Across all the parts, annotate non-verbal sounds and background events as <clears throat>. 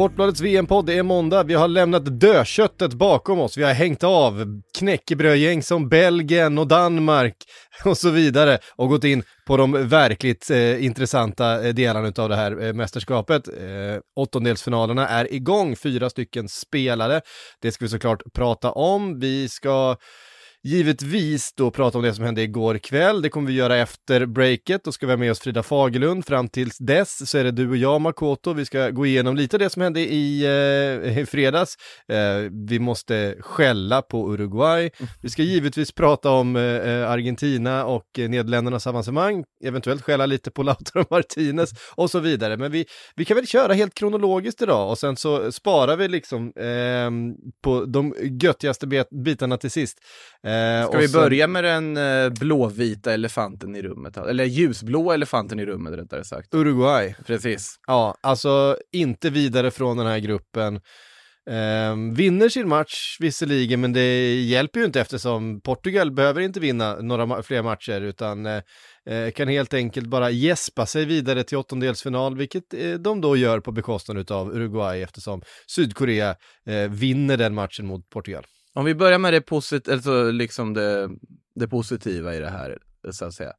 Sportbladets VM-podd, det är måndag. Vi har lämnat dödköttet bakom oss. Vi har hängt av knäckebrödgäng som Belgien och Danmark <laughs> och så vidare och gått in på de verkligt eh, intressanta eh, delarna av det här eh, mästerskapet. Eh, åttondelsfinalerna är igång, fyra stycken spelare. Det ska vi såklart prata om. Vi ska givetvis då prata om det som hände igår kväll. Det kommer vi göra efter breaket. Då ska vi ha med oss Frida Fagerlund. Fram tills dess så är det du och jag, Makoto. Vi ska gå igenom lite det som hände i, eh, i fredags. Eh, vi måste skälla på Uruguay. Vi ska givetvis prata om eh, eh Argentina och eh, Nederländernas avancemang. Eventuellt skälla lite på Lautaro Martinez och så vidare. Men vi, vi kan väl köra helt kronologiskt idag och sen så sparar vi liksom ehm, på de göttigaste bitarna till sist. Eh, Ska vi sen... börja med den eh, blåvita elefanten i rummet? Eller ljusblå elefanten i rummet rättare sagt. Uruguay. Precis. Ja, alltså inte vidare från den här gruppen. Eh, vinner sin match visserligen, men det hjälper ju inte eftersom Portugal behöver inte vinna några ma fler matcher utan eh kan helt enkelt bara gäspa sig vidare till åttondelsfinal, vilket eh, de då gör på bekostnad av Uruguay eftersom Sydkorea eh, vinner den matchen mot Portugal. Om vi börjar med det, posit alltså liksom det, det positiva i det här, så att säga.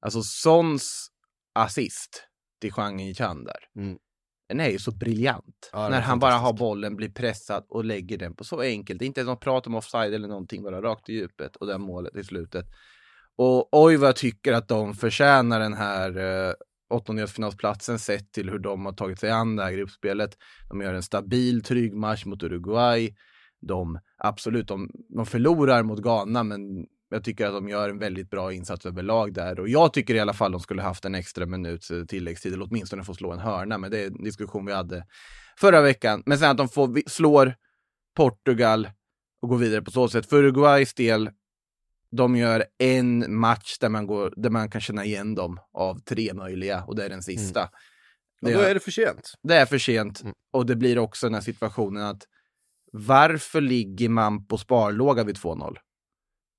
Alltså Sons assist till Chang Chan där. Mm. Den är ju så briljant. Ja, när han bara har bollen, blir pressad och lägger den på så enkelt. Det är inte ens något prat om offside eller någonting, bara rakt i djupet och det målet i slutet. Och oj vad jag tycker att de förtjänar den här eh, åttondelsfinalsplatsen sett till hur de har tagit sig an det här gruppspelet. De gör en stabil, trygg match mot Uruguay de absolut, de, de förlorar mot Ghana, men jag tycker att de gör en väldigt bra insats överlag där och jag tycker i alla fall de skulle haft en extra minut tilläggstid eller åtminstone få slå en hörna. Men det är en diskussion vi hade förra veckan. Men sen att de får, slår Portugal och går vidare på så sätt. För Uruguays del, de gör en match där man, går, där man kan känna igen dem av tre möjliga och det är den sista. Mm. Och då är det för sent. Det är för sent mm. och det blir också den här situationen att varför ligger man på sparlåga vid 2-0?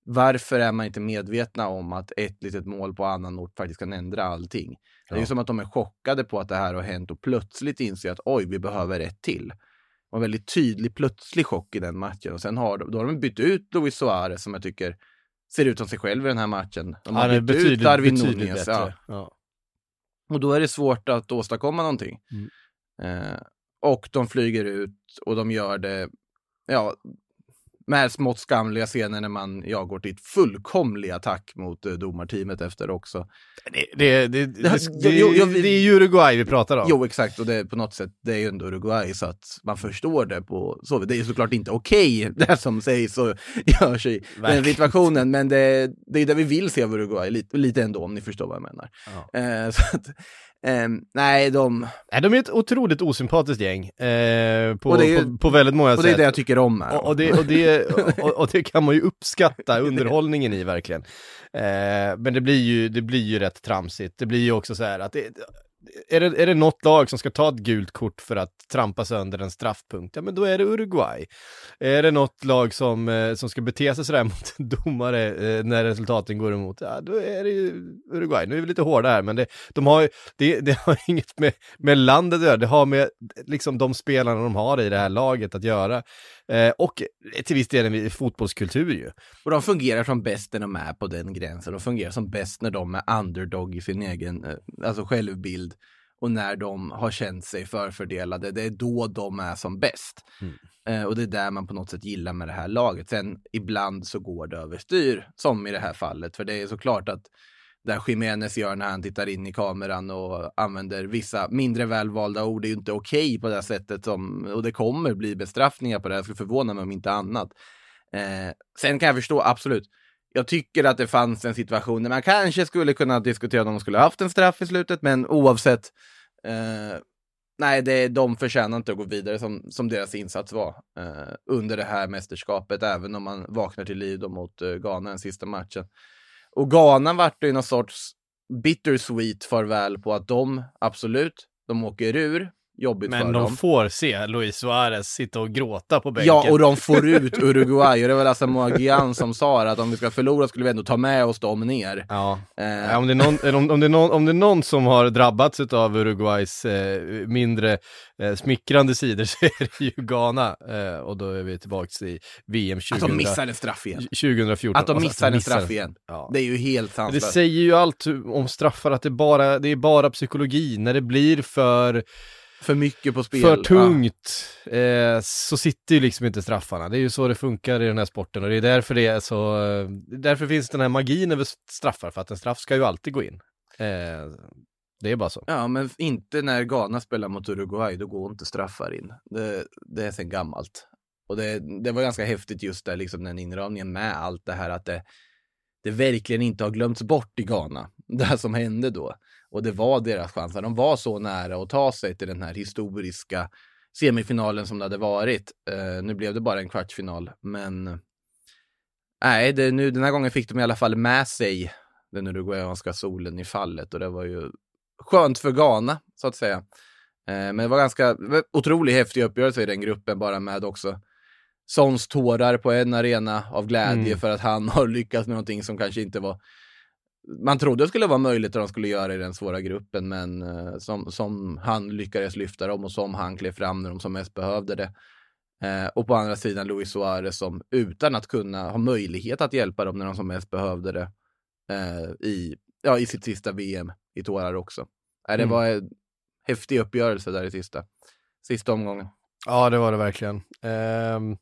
Varför är man inte medvetna om att ett litet mål på annan ort faktiskt kan ändra allting? Ja. Det är ju som att de är chockade på att det här har hänt och plötsligt inser att oj, vi behöver ett till. Det var en väldigt tydlig plötslig chock i den matchen och sen har, då har de bytt ut Luis Suarez som jag tycker ser ut som sig själv i den här matchen. De har ja, bytt ut Darwin Nunez. Ja. ja. Och då är det svårt att åstadkomma någonting. Mm. Eh, och de flyger ut och de gör det ja, med smått skamliga scener när man jag går till ett fullkomlig attack mot uh, domarteamet efter också. Det, det, det, <laughs> det, det är ju Uruguay vi pratar om. Jo, exakt. Och det på något sätt, det är ju ändå Uruguay så att man förstår det på så Det är såklart inte okej, okay, <laughs> det som sägs och <laughs> görs i den situationen, men det, det är det vi vill se av Uruguay, lite, lite ändå om ni förstår vad jag menar. Ja. Uh, så att, Um, nej, de... Nej, de är ett otroligt osympatiskt gäng eh, på, ju, på, på, väldigt många sätt. Och det är det jag tycker om. Här. Och, och, det, och, det, <laughs> och, och, det kan man ju uppskatta underhållningen i verkligen. Eh, men det blir, ju, det blir ju rätt tramsigt. Det blir ju också så här att det, är det, är det något lag som ska ta ett gult kort för att trampa sönder en straffpunkt, ja men då är det Uruguay. Är det något lag som, eh, som ska bete sig sådär <laughs> mot en domare eh, när resultaten går emot, ja då är det ju Uruguay. Nu är vi lite hårda här, men det, de har, det, det har <laughs> inget med, med landet att göra, det har med liksom de spelarna de har i det här laget att göra. Eh, och till viss del en fotbollskultur ju. Och de fungerar som bäst när de är på den gränsen. De fungerar som bäst när de är underdog i sin egen eh, alltså självbild och när de har känt sig förfördelade. Det är då de är som bäst. Mm. Eh, och det är där man på något sätt gillar med det här laget. Sen ibland så går det överstyr, som i det här fallet. För det är såklart att där Jiménez gör när han tittar in i kameran och använder vissa mindre välvalda ord. Det är ju inte okej okay på det sättet som, och det kommer bli bestraffningar på det. Jag skulle förvåna mig om inte annat. Eh, sen kan jag förstå, absolut. Jag tycker att det fanns en situation där man kanske skulle kunna diskutera om de skulle haft en straff i slutet, men oavsett. Eh, nej, det, de förtjänar inte att gå vidare som, som deras insats var eh, under det här mästerskapet, även om man vaknar till liv mot eh, Ghana den sista matchen. Och Ghana vart ju någon sorts bittersweet farväl på att de, absolut, de åker ur jobbigt Men för de dem. får se Luis Suarez sitta och gråta på bänken. Ja, och de får ut Uruguay. Och det var väl alltså Moagian som sa det, att om vi ska förlora skulle vi ändå ta med oss dem ner. Ja. Eh, om, det är någon, om, om, det är någon, om det är någon som har drabbats av Uruguays eh, mindre eh, smickrande sidor <laughs> så är det ju Ghana. Eh, och då är vi tillbaka i VM 2000, att de missar en straff igen. 2014. Att de Alltså, missar en missar- straff igen. Ja. Det är ju helt Det sanslöst. säger ju allt om straffar, att det, bara, det är bara psykologi. När det blir för, För mycket på spel. för tungt eh, så sitter ju liksom inte straffarna. Det är ju så det funkar i den här sporten och det är därför det är så, eh, därför finns den här magin över straffar, för att en straff ska ju alltid gå in. Eh, det är bara så. Ja. ja, men inte när Ghana spelar mot Uruguay, då går inte straffar in. Det, det är sen gammalt. Och det, det var ganska häftigt just där, liksom den inramningen med allt det här att det, det verkligen inte har glömts bort i Ghana, <laughs> det här som hände då. Och det var deras chans. De var så nära att ta sig till den här historiska semifinalen som det hade varit. Eh, nu blev det bara en kvartsfinal, men nej, det, nu, den här gången fick de i alla fall med sig den uruguayanska solen i fallet och det var ju skönt för Ghana, så att säga. Eh, men det var ganska otroligt häftig uppgörelse i den gruppen, bara med också Sons tårar på en arena av glädje Mm. för att han <laughs> har lyckats med någonting som kanske inte var man trodde skulle vara möjligt att de skulle göra i den svåra gruppen, men eh, som, som han lyckades lyfta dem och som han klev fram när de som mest behövde det. Eh, och på andra sidan Luis Suarez som utan att kunna ha möjlighet att hjälpa dem när de som mest behövde det eh, i, ja, i sitt sista VM i tårar också. Eh, det Mm. var en häftig uppgörelse där i sista, sista omgången. Ja, det var det verkligen. Ehm,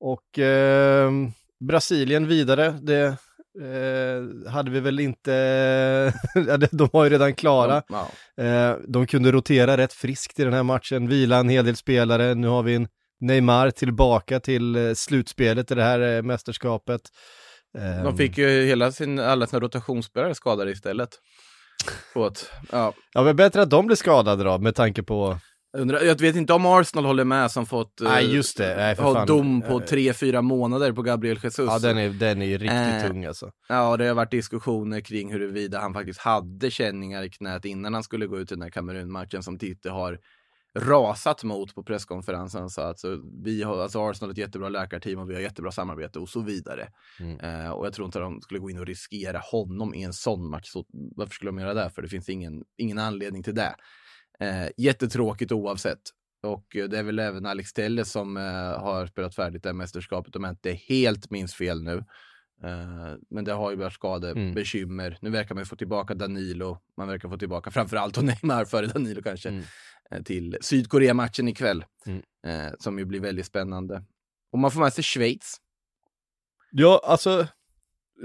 och ehm, Brasilien vidare, det eh, hade vi väl inte, <laughs> ja, de var ju redan klara. Ja, Eh, de kunde rotera rätt friskt i den här matchen, vila en hel del spelare. Nu har vi en Neymar tillbaka till eh, slutspelet i det här eh, mästerskapet. Ehm, de fick ju hela sin, alla sina rotationsspelare skadade istället. Ja, Ja, men bättre att de blir skadade då, med tanke på... Undrar, jag vet inte om Arsenal håller med som fått eh, Nej, just det. Nej, ha fan. dom på Eh, tre, fyra månader på Gabriel Jesus. Ja, den är, den är riktigt Eh, tung alltså. Ja, det har varit diskussioner kring huruvida han faktiskt hade känningar i knät innan han skulle gå ut i den här Kamerun-matchen som Titte har rasat mot på presskonferensen. Så att så vi har, alltså Arsenal har ett jättebra läkarteam och vi har jättebra samarbete och så vidare. Mm. Eh, och jag tror inte att de skulle gå in och riskera honom i en sån match. Så varför skulle de göra det? För det finns ingen, ingen anledning till det. Eh, jättetråkigt oavsett. Och eh, det är väl även Alex Telles som eh, har spelat färdigt det här mästerskapet om jag inte helt minns fel nu. Eh, men det har ju varit skadebekymmer. Nu verkar man ju få tillbaka Danilo. Man verkar få tillbaka framförallt och <laughs> Neymar före Danilo kanske. Mm. eh, Till Sydkorea-matchen ikväll. Mm. Eh, som ju blir väldigt spännande. Och man får med sig Schweiz. Ja, alltså,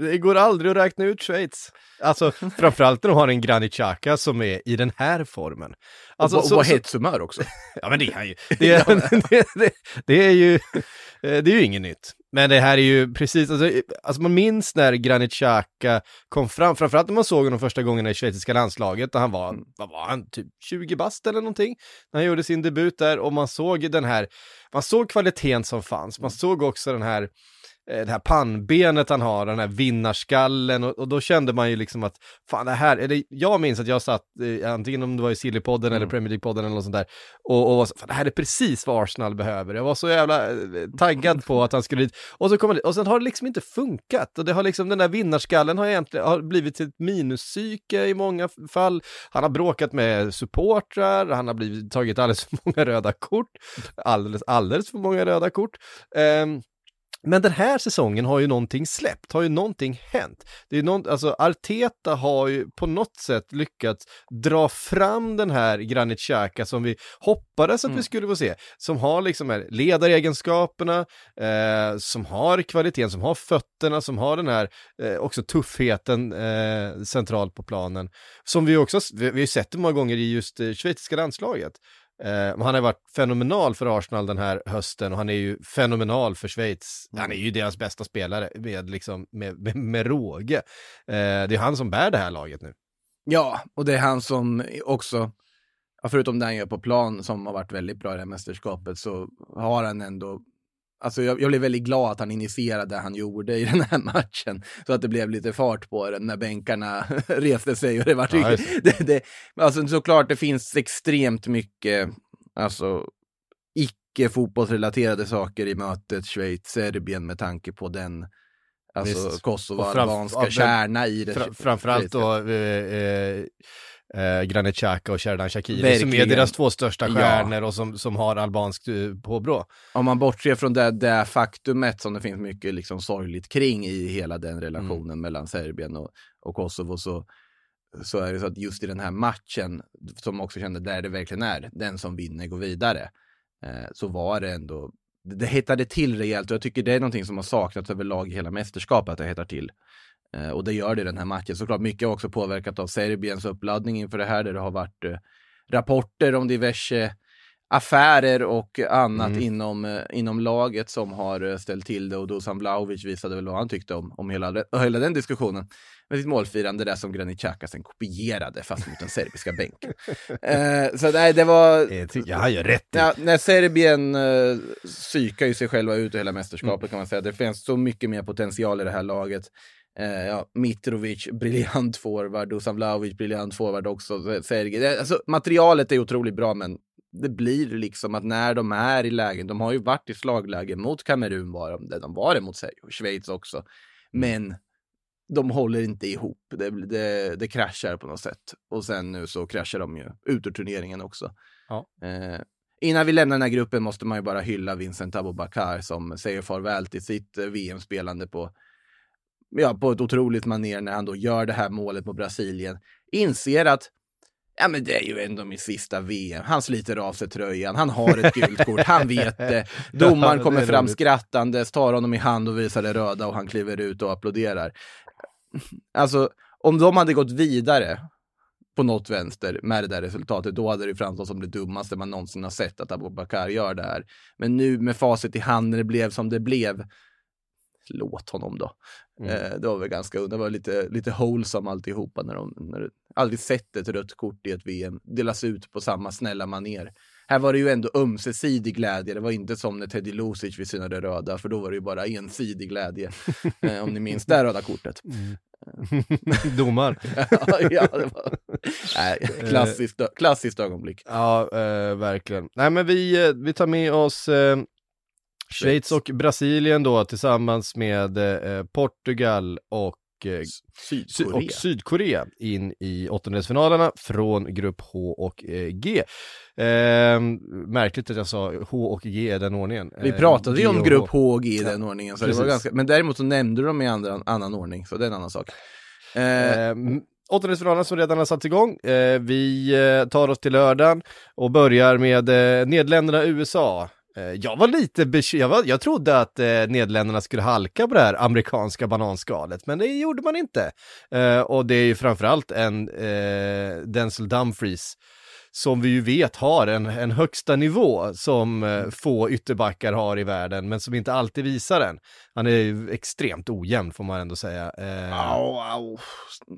det går aldrig att räkna ut Schweiz. Alltså, framförallt när de har en Granit Xhaka som är i den här formen. Alltså, och så- på så- hetshumör också. <laughs> Ja, men det är han ju. <laughs> Det är, <laughs> det, det, det är ju, eh, det är ju inget nytt. Men det här är ju precis, alltså, alltså man minns när Granit Xhaka kom fram, framförallt när man såg honom första gången i schweiziska landslaget, där han var, Mm. vad var han, typ 20 bast eller någonting, när han gjorde sin debut där, och man såg den här, man såg kvaliteten som fanns, man såg också den här, det här pannbenet han har, den här vinnarskallen och, och då kände man ju liksom att fan det här, eller jag minns att jag satt, eh, antingen om det var i Sillypodden eller Mm. Premier League-podden eller något sånt där, och, och var så, fan, det här är precis vad Arsenal behöver. Jag var så jävla eh, taggad på att han skulle dit, och så kommer det, och sen har det liksom inte funkat, och det har liksom, den där vinnarskallen har egentligen har blivit ett minuspsyke i många fall. Han har bråkat med supportrar, han har blivit, tagit alldeles för många röda kort, alldeles, alldeles för många röda kort. Ehm, men den här säsongen har ju någonting släppt, har ju någonting hänt. Det är någon, alltså Arteta har ju på något sätt lyckats dra fram den här Granit Xhaka som vi hoppades att vi Mm. skulle få se. Som har liksom här ledaregenskaperna, eh, som har kvaliteten, som har fötterna, som har den här eh, också tuffheten eh, centralt på planen. Som vi också, vi, vi har sett det många gånger i just eh, schweiziska landslaget. Eh, han har varit fenomenal för Arsenal den här hösten och han är ju fenomenal för Schweiz. Mm. Han är ju deras bästa spelare med, liksom, med, med, med råge. Eh, det är han som bär det här laget nu. Ja, och det är han som också, förutom det han gör på plan som har varit väldigt bra i det här mästerskapet, så har han ändå Alltså jag, jag blev väldigt glad att han initierade det han gjorde i <laughs> den här matchen. Så att det blev lite fart på den när bänkarna <laughs> reste sig och det var Ja, det, det, Alltså såklart, det finns extremt mycket, alltså icke fotbollsrelaterade saker i mötet Schweiz-Serbien med tanke på den Alltså. Kosovo-albanska Och fram- ja, kärna i det. Fra, framförallt då eh, eh, Granit Xhaka och Sherdan Shaqiri som är Verkligen. deras två största Ja. stjärnor och som, som har albanskt eh, påbrå. Om man bortser från det, det faktumet som det finns mycket liksom sorgligt kring i hela den relationen Mm. mellan Serbien och, och Kosovo så, så är det så att just i den här matchen, som också kände där det verkligen är, den som vinner går vidare, eh, så var det ändå, det, det hettade till rejält och jag tycker det är någonting som har saknats överlag i hela mästerskapet, att det hettar till. Eh, och det gör det i den här matchen. Såklart mycket har också påverkat av Serbiens uppladdning inför det här, där det har varit eh, rapporter om diverse affärer och annat Mm. inom, eh, inom laget som har eh, ställt till det och Dusan Vlahovic visade väl vad han tyckte om, om hela, <laughs> hela den diskussionen med sitt målfirande där som Granit Xhaka sen kopierade fast mot den serbiska bänken. <laughs> Eh, så nej, det var... Eh, ty- Ja, han gör rätt i. Ja, när Serbien uh, psykar ju sig själva ut ur hela mästerskapet kan man säga. Det finns så mycket mer potential i det här laget. Eh, ja, Mitrovic, briljant forward, Dusan Vlahovic, briljant forward också. Sergej. Alltså, materialet är otroligt bra, men det blir liksom att när de är i lägen, de har ju varit i slagläge mot Kamerun var de, det, de var det mot och Schweiz också. Men de håller inte ihop, det, det, det kraschar på något sätt. Och sen nu så kraschar de ju ut ur turneringen också. Ja. Eh, innan vi lämnar den här gruppen måste man ju bara hylla Vincent Abubakar som säger farväl till sitt eh, VM-spelande på, ja, på ett otroligt manér när han då gör det här målet mot Brasilien. Inser att Ja men det är ju ändå min sista VM. Han sliter av sig tröjan, han har ett gult kort, han vet det. <laughs> Domaren kommer fram skrattandes, tar honom i hand och visar det röda och han kliver ut och applåderar. Alltså, om de hade gått vidare på något vänster med det där resultatet, då hade det framstått som det dummaste man någonsin har sett att Abubakar gör det här. Men nu med facit i hand när det blev som det blev, låt honom då. Mm. Eh, det var väl ganska det var lite, lite wholesome alltihopa när de, när det, aldrig sett ett rött kort i ett VM delas ut på samma snälla maner. Här var det ju ändå ömsesidig glädje. Det var inte som när Teddy Lucic visade röda, för då var det ju bara ensidig glädje. <laughs> eh, om ni minns det röda kortet. <laughs> Domar. <laughs> ja, det var nej, klassiskt, klassiskt ögonblick. Ja, eh, verkligen. Nej, men vi, eh, vi tar med oss eh, Schweiz och Brasilien då tillsammans med eh, Portugal och, eh, Sy- Sydkorea. och Sydkorea in i åttondelsfinalerna från grupp H och eh, G. Eh, märkligt att jag sa H och G i den ordningen. Vi pratade ju om och grupp H. Och G i den ordningen, så det var ganska, men däremot så nämnde du dem i andra, annan ordning, så det är en annan sak. Eh, Eh, Åttondelsfinalerna som redan har satts igång. Eh, vi tar oss till lördagen och börjar med Nederländerna-USA. Eh, jag var lite bekymrad, jag, var, jag trodde att eh, Nederländerna skulle halka på det här amerikanska bananskalet, men det gjorde man inte. Eh, och det är ju framförallt en eh, Denzel Dumfries som vi ju vet har en, en högsta nivå som eh, få ytterbackar har i världen, men som inte alltid visar den. Han är ju extremt ojämn får man ändå säga. Eh, Au, au.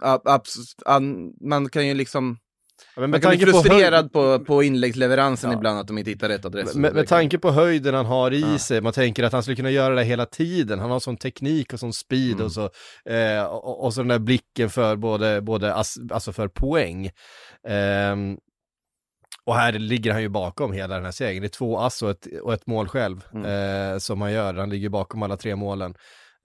A- abs- man kan ju liksom, Ja, men man med kan bli tanke på frustrerad på, på inläggsleveransen Ja. ibland, att de inte hittar rätt adress. Med, med tanke på höjden han har i Ja. sig, man tänker att han skulle kunna göra det hela tiden. Han har sån teknik och sån speed Mm. och så, eh, och, och så den där blicken för både, både ass, alltså för poäng. Ehm, och här ligger han ju bakom hela den här segern. Det är två ass och ett, och ett mål själv Mm. eh, som han gör. Han ligger bakom alla tre målen.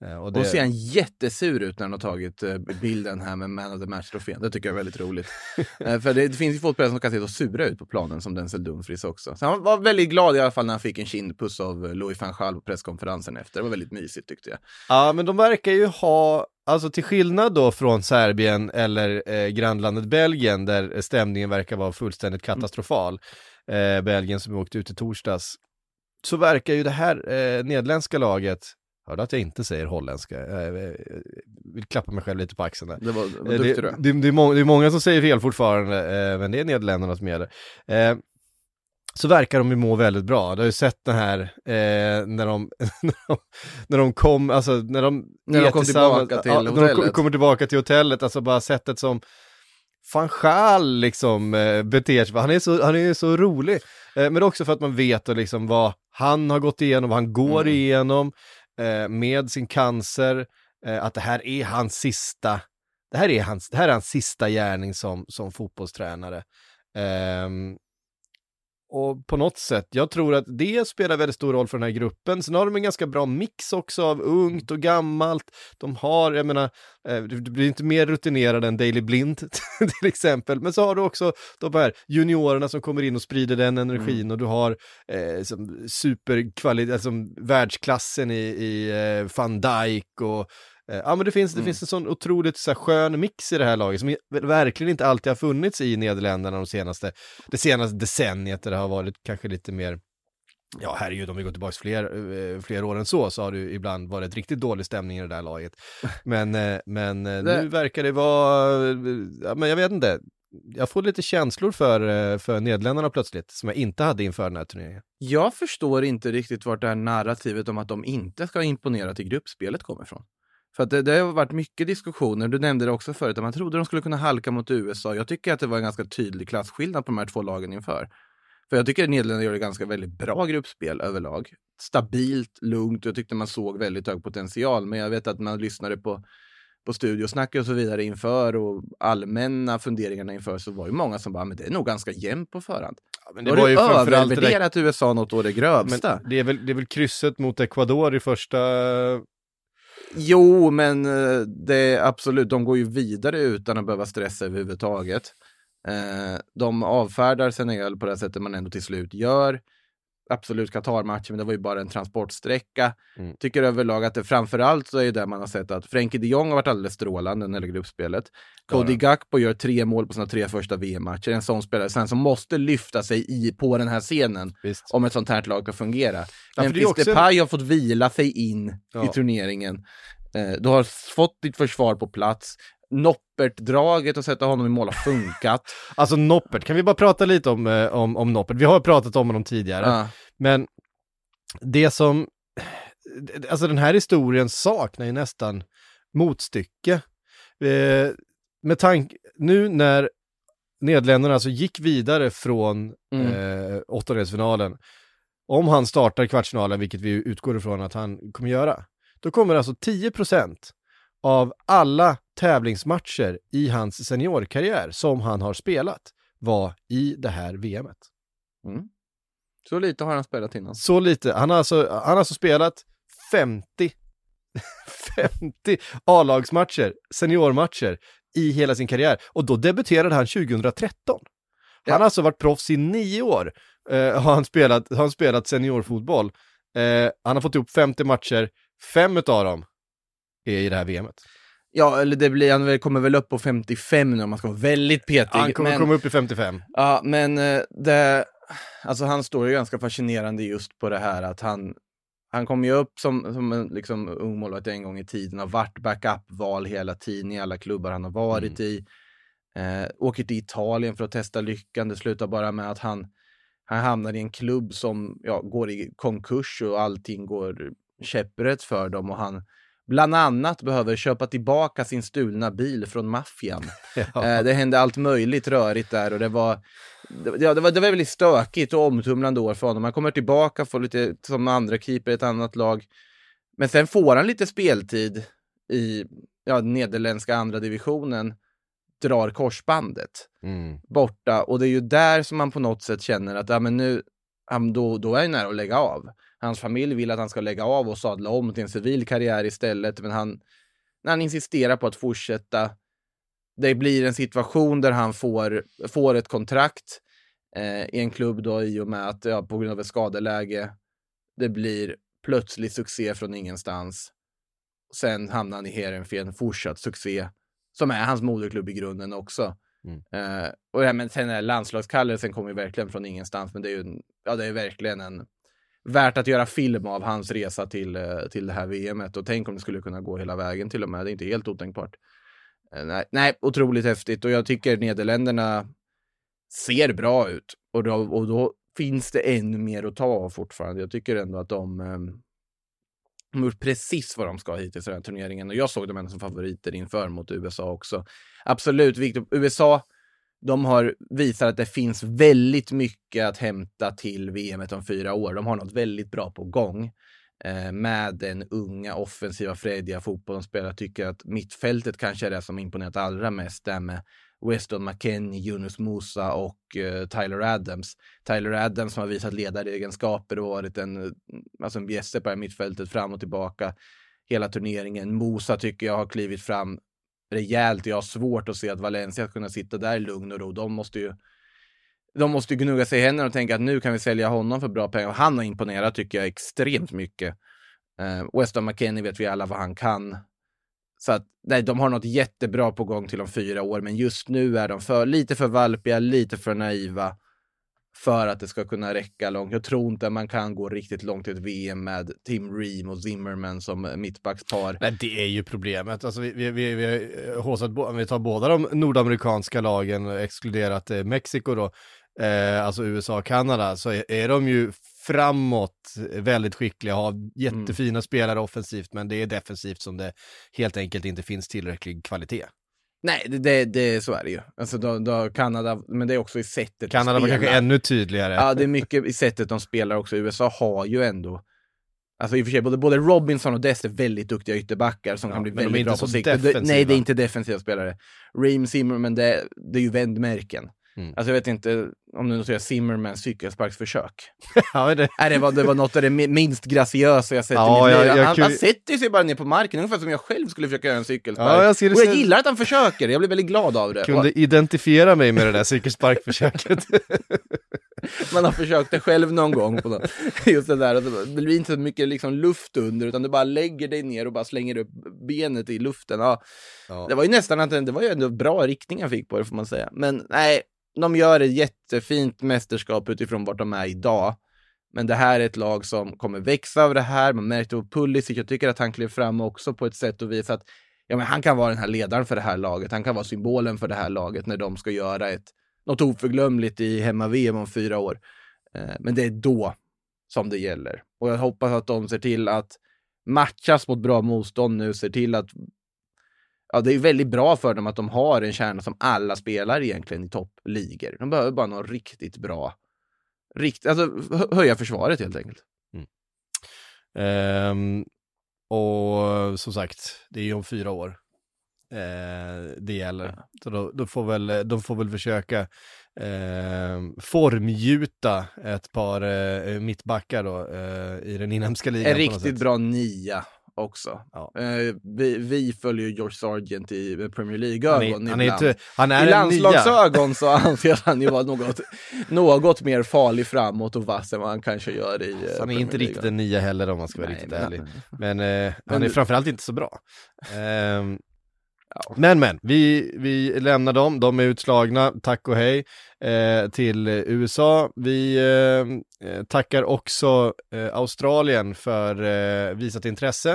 Eh, och det, Och ser han jättesur ut när han har tagit eh, bilden här med Man of the Match-trofén. Det tycker jag är väldigt roligt. <laughs> Eh, För det, det finns ju fotbollsspelare som kan se så sura ut på planen som Denzel Dumfries också. Så han var väldigt glad i alla fall när han fick en kindpuss av Louis van Gaal på presskonferensen efter. Det var väldigt mysigt tyckte jag. Ja, men de verkar ju ha, alltså till skillnad då från Serbien eller eh, grannlandet Belgien där stämningen verkar vara fullständigt katastrofal, eh, Belgien som åkte ut i torsdags, så verkar ju det här eh, nederländska laget, hörde att jag inte säger holländska, jag, vill klappa mig själv lite på axeln där. Det var, det var Eh, det, du är. det, det, är må, det är många som säger fel fortfarande, eh, men det är Nederländerna som gäller. Eh, så verkar de ju må väldigt bra. Du har ju sett den här när, de, <laughs> när, de, när de kom, alltså när de När de kom tillbaka till ja, När de hotellet. kommer tillbaka till hotellet, alltså bara sättet som van Gaal liksom beter sig, han är så, han är så rolig. Men också för att man vet liksom vad han har gått igenom, han går mm. igenom eh, med sin cancer, eh, att det här är hans sista, det här är hans, det här är hans sista gärning som, som fotbollstränare. Um, och på något sätt, jag tror att det spelar väldigt stor roll för den här gruppen. Sen har de en ganska bra mix också av ungt och gammalt. De har, jag menar, eh, du blir inte mer rutinerad än Daily Blind <laughs> till exempel. Men så har du också de här juniorerna som kommer in och sprider den energin mm. och du har eh, superkvalitet, alltså världsklassen i, i eh, van Dijk och ja men det finns, det mm. finns en sån otroligt så här, skön mix i det här laget som verkligen inte alltid har funnits i Nederländerna de senaste, det senaste decenniet där det har varit kanske lite mer Ja herregud, om vi går tillbaka fler, eh, fler år än så, så har det ibland varit riktigt dålig stämning i det där laget. <laughs> Men, eh, men det... nu verkar det vara, ja, men jag vet inte, jag får lite känslor för, för Nederländerna plötsligt, som jag inte hade inför den här turneringen. Jag förstår inte riktigt vart det här narrativet om att de inte ska imponera till gruppspelet kommer ifrån. För att det, det, har varit mycket diskussioner, du nämnde det också förut, att man trodde de skulle kunna halka mot USA. Jag tycker att det var en ganska tydlig klasskillnad på de här två lagen inför. För jag tycker att Nederländerna ett ganska väldigt bra gruppspel överlag. Stabilt, lugnt, jag tyckte man såg väldigt hög potential. Men jag vet att man lyssnade på, på studiosnack och så vidare inför och allmänna funderingarna inför så var ju många som bara, men det är nog ganska jämnt på förhand. Ja, men det var, var ju övervärderat där... USA något år det grövsta. Men det, är väl, det är väl krysset mot Ecuador i första Jo, men eh, det är absolut, de går ju vidare utan att behöva stressa överhuvudtaget. Eh, de avfärdar Senegal på det sättet man ändå till slut gör absolut Qatar-matchen, men det var ju bara en transportsträcka. Mm. Tycker överlag att det framförallt så är det man har sett att Frenkie de Jong har varit alldeles strålande när det gäller gruppspelet. Cody Gakpo gör tre mål på sina tre första VM-matcher. En sån spelare sen som måste lyfta sig i, på den här scenen Visst. om ett sånt här lag ska fungera. Ja, Memphis också... Depay har fått vila sig in ja. i turneringen. Eh, du har fått ditt försvar på plats. Noppert-draget och sätta honom i mål har funkat. <laughs> alltså Noppert, kan vi bara prata lite om, eh, om, om Noppert? Vi har pratat om honom tidigare, ja. men det som, alltså den här historien saknar ju nästan motstycke. Eh, med tanke, nu när Nederländerna alltså gick vidare från mm. eh, åttondelsfinalen, om han startar kvartsfinalen, vilket vi utgår ifrån att han kommer göra, då kommer alltså 10% av alla tävlingsmatcher i hans seniorkarriär som han har spelat var i det här VMet. Mm. Så lite har han spelat innan. Så lite. Han har alltså, han har alltså spelat 50 50 <laughs> A-lagsmatcher, seniormatcher i hela sin karriär. Och då debuterade han 2013. Ja. Han har alltså varit proffs i nio år. Uh, har, han spelat, har han spelat seniorfotboll. Uh, han har fått ihop 50 matcher, fem av dem är i det här VMet. Ja, eller det blir, han kommer väl upp på 55 nu om man ska vara väldigt petig. Han kommer men, komma upp i 55. Ja, men eh, det, alltså han står ju ganska fascinerande just på det här att han, han kom ju upp som, som en liksom, ung målvakt en gång i tiden, har varit backup-val hela tiden i alla klubbar han har varit mm. i. Eh, åker till Italien för att testa lyckan, det slutar bara med att han, han hamnar i en klubb som ja, går i konkurs och allting går käpprätt för dem och han bland annat behöver köpa tillbaka sin stulna bil från maffian. <laughs> Ja. Eh, det hände allt möjligt rörigt där och det var, det, det, var, det var väldigt stökigt och omtumlande år för honom. Han kommer tillbaka, får lite som andra keeper i ett annat lag. Men sen får han lite speltid i ja, nederländska andra divisionen drar korsbandet mm. borta och det är ju där som man på något sätt känner att ja, men nu, då, då är jag nära att lägga av. Hans familj vill att han ska lägga av och sadla om till en civil karriär istället, men han, när han insisterar på att fortsätta, det blir en situation där han får, får ett kontrakt eh, i en klubb då i och med att, ja, på grund av ett skadeläge, det blir plötslig succé från ingenstans. Sen hamnar han i Heerenveen, fortsatt succé, som är hans moderklubb i grunden också. Mm. Uh, och ja, men sen är landslagskallelsen kommer ju verkligen från ingenstans, men det är ju ja, det är verkligen en värt att göra film av hans resa till, eh, till det här VMet och tänk om det skulle kunna gå hela vägen till och med. Det är inte helt otänkbart. Eh, nej, nej, otroligt häftigt och jag tycker Nederländerna ser bra ut och då, och då finns det ännu mer att ta av fortfarande. Jag tycker ändå att de de har gjort precis vad de ska hittills i den här turneringen och jag såg dem ändå som favoriter inför mot USA också. Absolut viktigt. USA, de har visat att det finns väldigt mycket att hämta till VM om fyra år. De har något väldigt bra på gång eh, med den unga offensiva frediga fotboll de spelar. Jag tycker att mittfältet kanske är det som imponerat allra mest. Där med Weston McKennie, Yunus Musa och eh, Tyler Adams. Tyler Adams som har visat ledaregenskaper och varit en, alltså en bjässe på det här mittfältet fram och tillbaka hela turneringen. Musa tycker jag har klivit fram rejält. Jag har svårt att se att Valencia ska kunna sitta där i lugn och ro. De måste ju de måste ju gnugga sig i händerna och tänka att nu kan vi sälja honom för bra pengar. Han har imponerat tycker jag extremt mycket. Eh, Weston McKennie vet vi alla vad han kan. Så att nej, de har något jättebra på gång till om fyra år, men just nu är de för, lite för valpiga, lite för naiva för att det ska kunna räcka långt. Jag tror inte man kan gå riktigt långt i ett VM med Tim Ream och Zimmerman som mittbackspar. Nej, det är ju problemet. Alltså, vi, vi, vi, vi har håsat, om vi tar båda de nordamerikanska lagen, exkluderat eh, Mexiko då, eh, alltså USA och Kanada, så är, är de ju framåt väldigt skickliga, har jättefina mm. spelare offensivt, men det är defensivt som det helt enkelt inte finns tillräcklig kvalitet. Nej, det, det, det, så är det ju. Alltså då, då Kanada, men det är också i sättet Kanada var kanske ännu tydligare. Ja, det är mycket i sättet de spelar också. USA har ju ändå Alltså i och för sig, både, både Robinson och Dest är väldigt duktiga ytterbackar som ja, kan bli väldigt bra på sikt. Nej, det är inte defensiva spelare. Ream Zimmerman, det, det är ju vändmärken. Mm. Alltså jag vet inte om du noterar Zimmermans cykelsparksförsök. <laughs> ja, det... Nej, det, var, det var något av det minst graciösa jag sett ja, i mitt liv. Jag, jag, han, han sätter sig bara ner på marken, ungefär som jag själv skulle försöka göra en cykelspark. Ja, jag och jag gillar att han försöker, jag blir väldigt glad av det. Kunde och... identifiera mig med det där cykelsparkförsöket. <laughs> Man har försökt det själv någon gång. På just det där, det blir inte så mycket liksom luft under, utan du bara lägger dig ner och bara slänger upp benet i luften. Ja. ja. Det var ju nästan att det var ju ändå bra riktning jag fick på det, får man säga. Men nej, de gör ett jättefint mästerskap utifrån vart de är idag. Men det här är ett lag som kommer växa av det här. Man märkte på Pulisic, jag tycker att han klev fram också på ett sätt och vis att ja, men han kan vara den här ledaren för det här laget. Han kan vara symbolen för det här laget när de ska göra ett, något oförglömligt i hemma-VM om fyra år. Eh, men det är då som det gäller. Och jag hoppas att de ser till att matchas mot bra motstånd nu, ser till att ja, det är väldigt bra för dem att de har en kärna som alla spelar egentligen i toppligor. De behöver bara något riktigt bra, rikt, alltså höja försvaret helt enkelt. Mm. Um, och som sagt, det är ju om fyra år eh, det gäller. Ja. Så då, då, får väl, de får väl försöka eh, formgjuta ett par eh, mittbackar då eh, i den inhemska ligan. En riktigt bra nia också. Ja. Eh, vi, vi, följer George Sargent i Premier League-ögon han är, han är I landslagsögon så anser han ju vara något, något mer farlig framåt och vass än vad han kanske gör i uh, Han är inte riktigt en nia heller om man ska vara nej, riktigt men, ärlig. Men, uh, han är framförallt inte så bra. Men men, vi, vi lämnar dem, de är utslagna, tack och hej eh, till USA. Vi eh, eh tackar också eh, Australien för eh, visat intresse.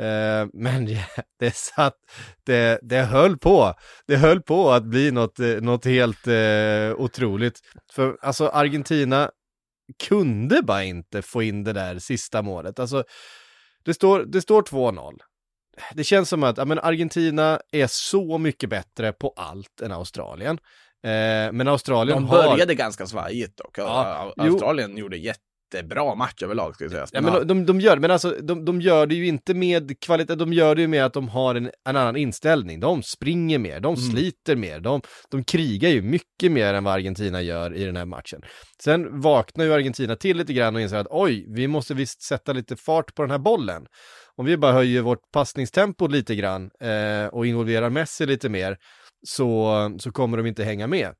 Eh, men <laughs> ja, det satt, det, det höll på, det höll på att bli något, eh, något helt eh, otroligt. För alltså Argentina kunde bara inte få in det där sista målet. Alltså, det står, det står 2-0 det känns som att ja, men Argentina är så mycket bättre på allt än Australien. Eh, men Australien De började har... ganska svajigt dock. Ja, Australien jo. gjorde jättebra match överlag ska jag säga. Ja, men de, de, de gör men alltså de, de gör det ju inte med kvalitet, de gör det ju med att de har en, en annan inställning. De springer mer, de mm. sliter mer, de, de krigar ju mycket mer än vad Argentina gör i den här matchen. Sen vaknar ju Argentina till lite grann och inser att oj, vi måste visst sätta lite fart på den här bollen om vi bara höjer vårt passningstempo lite grann eh, och involverar Messi lite mer så, så kommer de inte hänga med.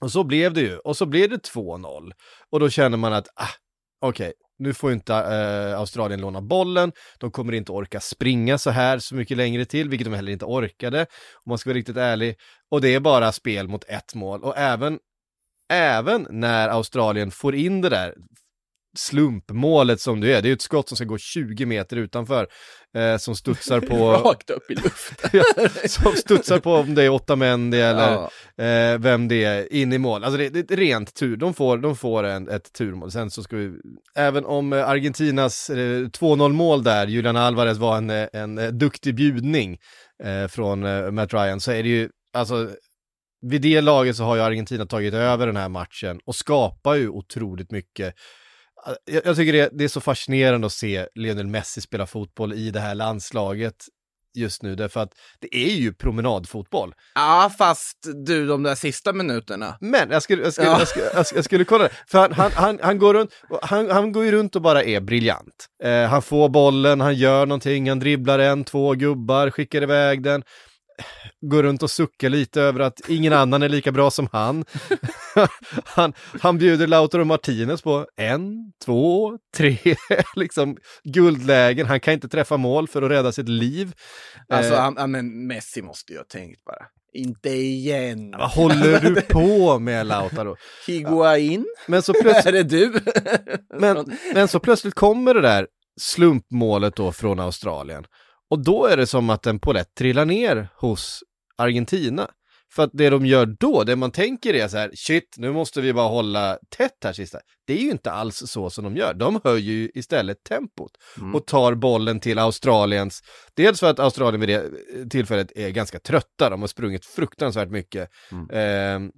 Och så blev det ju, och så blev det 2-0. Och då känner man att, ah, okej, okay, nu får inte eh, Australien låna bollen, de kommer inte orka springa så här så mycket längre till, vilket de heller inte orkade, om man ska vara riktigt ärlig. Och det är bara spel mot ett mål, och även, även när Australien får in det där slumpmålet som det är. Det är ett skott som ska gå 20 meter utanför. Eh, som studsar på... <laughs> Rakt upp i luften. <laughs> som studsar på om det är åtta män det eller ja. eh, vem det är in i mål. Alltså det, det är rent tur. De får, de får en, ett turmål. Sen så ska vi, även om eh, Argentinas eh, 2-0 mål där, Julian Alvarez var en, en, en duktig bjudning eh, från eh, Matt Ryan, så är det ju, alltså vid det laget så har ju Argentina tagit över den här matchen och skapar ju otroligt mycket. Jag, jag tycker det, det, är så fascinerande att se Lionel Messi spela fotboll i det här landslaget just nu, därför att det är ju promenadfotboll. Ja, fast du, de där sista minuterna. Men jag skulle, jag skulle, ja. jag skulle, jag skulle, jag skulle kolla det, för han, han, han, han, går runt, han, han går ju runt och bara är briljant. Eh, han får bollen, han gör någonting, han dribblar en, två gubbar, skickar iväg den går runt och suckar lite över att ingen annan är lika bra som han. <laughs> han, han bjuder Lautaro Martinez på en, två, tre <laughs> liksom guldlägen. Han kan inte träffa mål för att rädda sitt liv. Alltså, eh, han, men Messi måste ju ha tänkt bara. Inte igen. Vad håller du <laughs> på med Lautaro? Higuain? Men så plötsligt... är det du? men, men så plötsligt kommer det där slumpmålet då från Australien. Och då är det som att en polett trillar ner hos Argentina. För att det de gör då, det man tänker är så här, shit, nu måste vi bara hålla tätt här sista. Det är ju inte alls så som de gör. De höjer ju istället tempot mm. och tar bollen till Australiens, dels för att Australien vid det tillfället är ganska trötta, de har sprungit fruktansvärt mycket. Mm. Eh,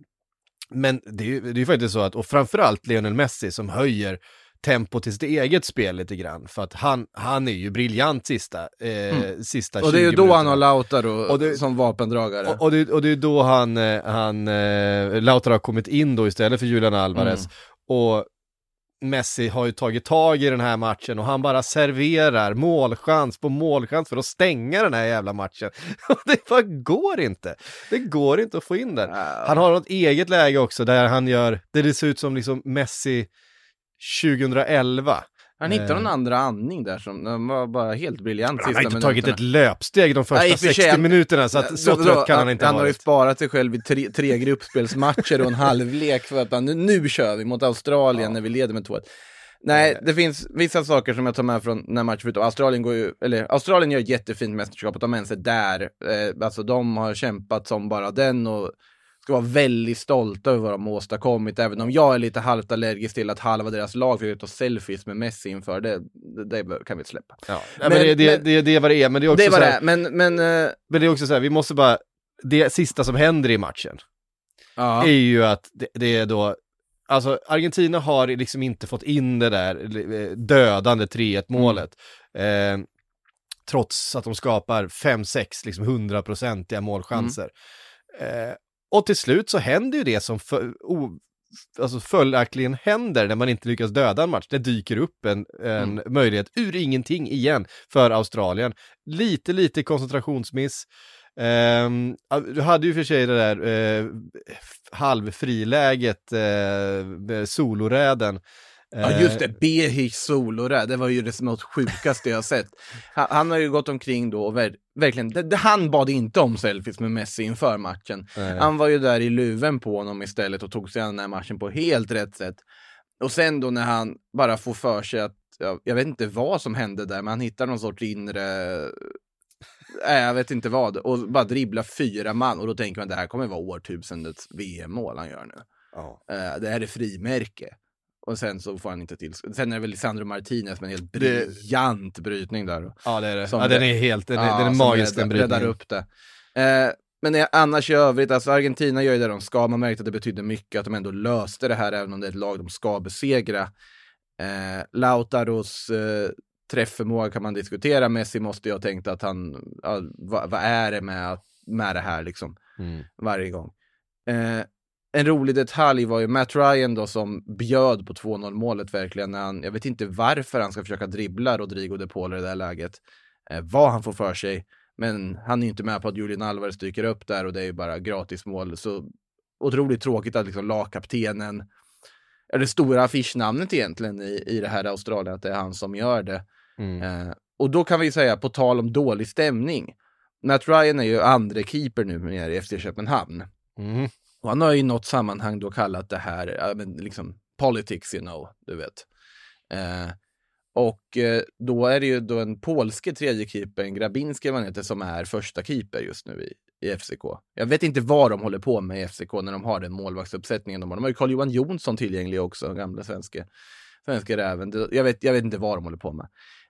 men det är ju det är faktiskt så att, och framförallt Lionel Messi som höjer tempo till sitt eget spel lite grann. För att han, han är ju briljant sista, eh, mm. sista Och det är ju då minuterna. han har Lautaro och det, som vapendragare. Och, och, det, och det är då han, eh, han eh, Lautaro har kommit in då istället för Julian Alvarez. Mm. Och Messi har ju tagit tag i den här matchen och han bara serverar målchans på målchans för att stänga den här jävla matchen. <laughs> det bara går inte. Det går inte att få in den. Han har något eget läge också där han gör, det ser ut som liksom Messi 2011. Han hittade någon eh. andra andning där som var bara helt briljant Han har inte tagit ett löpsteg de första Nej, 60 sig, minuterna så att så trött kan han inte Han har ju sparat sig själv i tre, tre gruppspelsmatcher och en <laughs> halvlek för att han, nu, nu kör vi mot Australien ja. när vi leder med 2-1. Nej, det finns vissa saker som jag tar med från den här matchen. Australien går ju, eller Australien gör ett jättefint mästerskap och de ens är där. Eh, alltså de har kämpat som bara den och ska vara väldigt stolta över vad de åstadkommit, även om jag är lite halvt allergisk till att halva deras lag fick ta selfies med Messi inför. Det, det, det kan vi släppa. Ja. Men, men, det, det, det, det är vad det är, men det är också det så här, men, men, uh... men det är också så här, vi måste bara, det sista som händer i matchen ja. är ju att det, det är då Alltså Argentina har liksom inte fått in det där eh, dödande 3-1 målet. Mm. Eh, trots att de skapar 5-6 liksom hundraprocentiga målchanser. Mm. Eh, och till slut så händer ju det som för, o, alltså följaktligen händer när man inte lyckas döda en match. Det dyker upp en, en mm. möjlighet ur ingenting igen för Australien. Lite, lite koncentrationsmiss. Um, du hade ju för sig det där uh, halvfriläget uh, med soloräden Ja just det, eh, Behich solo där, det var ju det något sjukaste jag sett. Han, han, har ju gått omkring då och ver verkligen, det, det, han bad inte om selfies med Messi inför matchen. Nej. Han var ju där i luven på honom istället och tog sig an den här matchen på helt rätt sätt. Och sen då när han bara får för sig att, jag, jag vet inte vad som hände där, men han hittar någon sorts inre Nej, jag vet inte vad. Och bara dribbla fyra man och då tänker man det här kommer vara årtusendets VM-mål han gör nu. Ja. Uh, det här är frimärke. Och sen så får han inte till. Sen är det väl Lisandro Martinez med en helt briljant det... brytning där. Ja, det är det. ja, den är helt, den är, ja, den är magisk den brytningen. upp det. Eh, men annars i övrigt, alltså Argentina gör ju det de ska. Man märkte att det betydde mycket att de ändå löste det här, även om det är ett lag de ska besegra. Eh, Lautaros eh, träfförmåga kan man diskutera. Messi måste ju ha tänkt att han, ja, vad, vad, är det med, med det här liksom, mm. varje gång. Eh, en rolig detalj var ju Matt Ryan då som bjöd på 2-0 målet verkligen. När han, jag vet inte varför han ska försöka dribbla Rodrigo de Paul i det där läget. Eh, vad han får för sig. Men han är inte med på att Julian Alvarez dyker upp där och det är ju bara gratis mål. Så otroligt tråkigt att liksom lagkaptenen, är det stora affischnamnet egentligen i, i det här Australien, att det är han som gör det. Mm. Eh, och då kan vi säga, på tal om dålig stämning, Matt Ryan är ju andre keeper nu i FC Köpenhamn. Mm. Och han har i något sammanhang då kallat det här, liksom politics you know, du vet. Eh, och eh, då är det ju då en polske tredje keepern, Grabinski man heter, som är första keeper just nu i, i FCK. Jag vet inte vad de håller på med i FCK när de har den målvaktsuppsättningen de har. De har ju Carl-Johan Jonsson tillgänglig också, gamla svenska, svenska räven. Jag vet, jag vet inte vad de håller på med.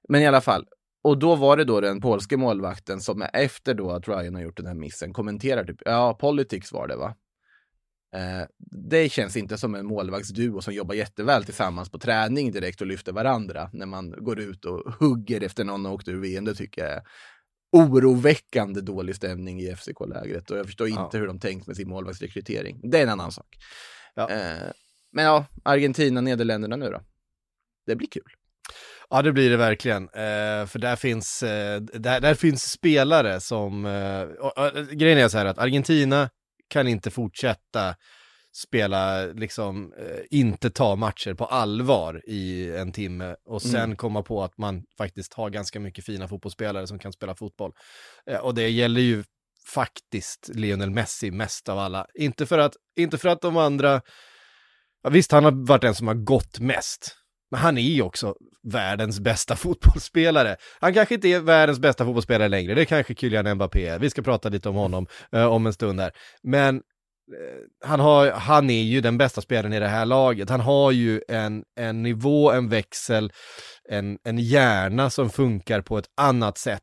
Men i alla fall, och då var det då den polske målvakten som efter då att Ryan har gjort den här missen kommenterar typ, ja, politics var det va? Eh, det känns inte som en målvaktsduo som jobbar jätteväl tillsammans på träning direkt och lyfter varandra när man går ut och hugger efter någon och åkt ur VM. Det tycker jag är oroväckande dålig stämning i FCK-lägret och jag förstår inte hur de tänkt med sin målvaktsrekrytering. Det är en annan sak. Ja. Eh, men ja, Argentina, Nederländerna nu då? Det blir kul. Ja, det blir det verkligen. Eh, för där finns, eh, där, där, finns spelare som... Eh, och, och, grejen är så här att Argentina kan inte fortsätta spela, liksom, eh, inte ta matcher på allvar i en timme och sen mm. komma på att man faktiskt har ganska mycket fina fotbollsspelare som kan spela fotboll. Eh, och det gäller ju faktiskt Lionel Messi mest av alla. Inte för att, inte för att de andra, ja, visst han har varit den som har gått mest, men han är ju också världens bästa <laughs> fotbollsspelare. Han kanske inte är världens bästa fotbollsspelare längre, det är kanske Kylian Mbappé. Vi ska prata lite om honom eh, om en stund här. Men eh, han, har, han är ju den bästa spelaren i det här laget. Han har ju en, en nivå, en växel, en, en hjärna som funkar på ett annat sätt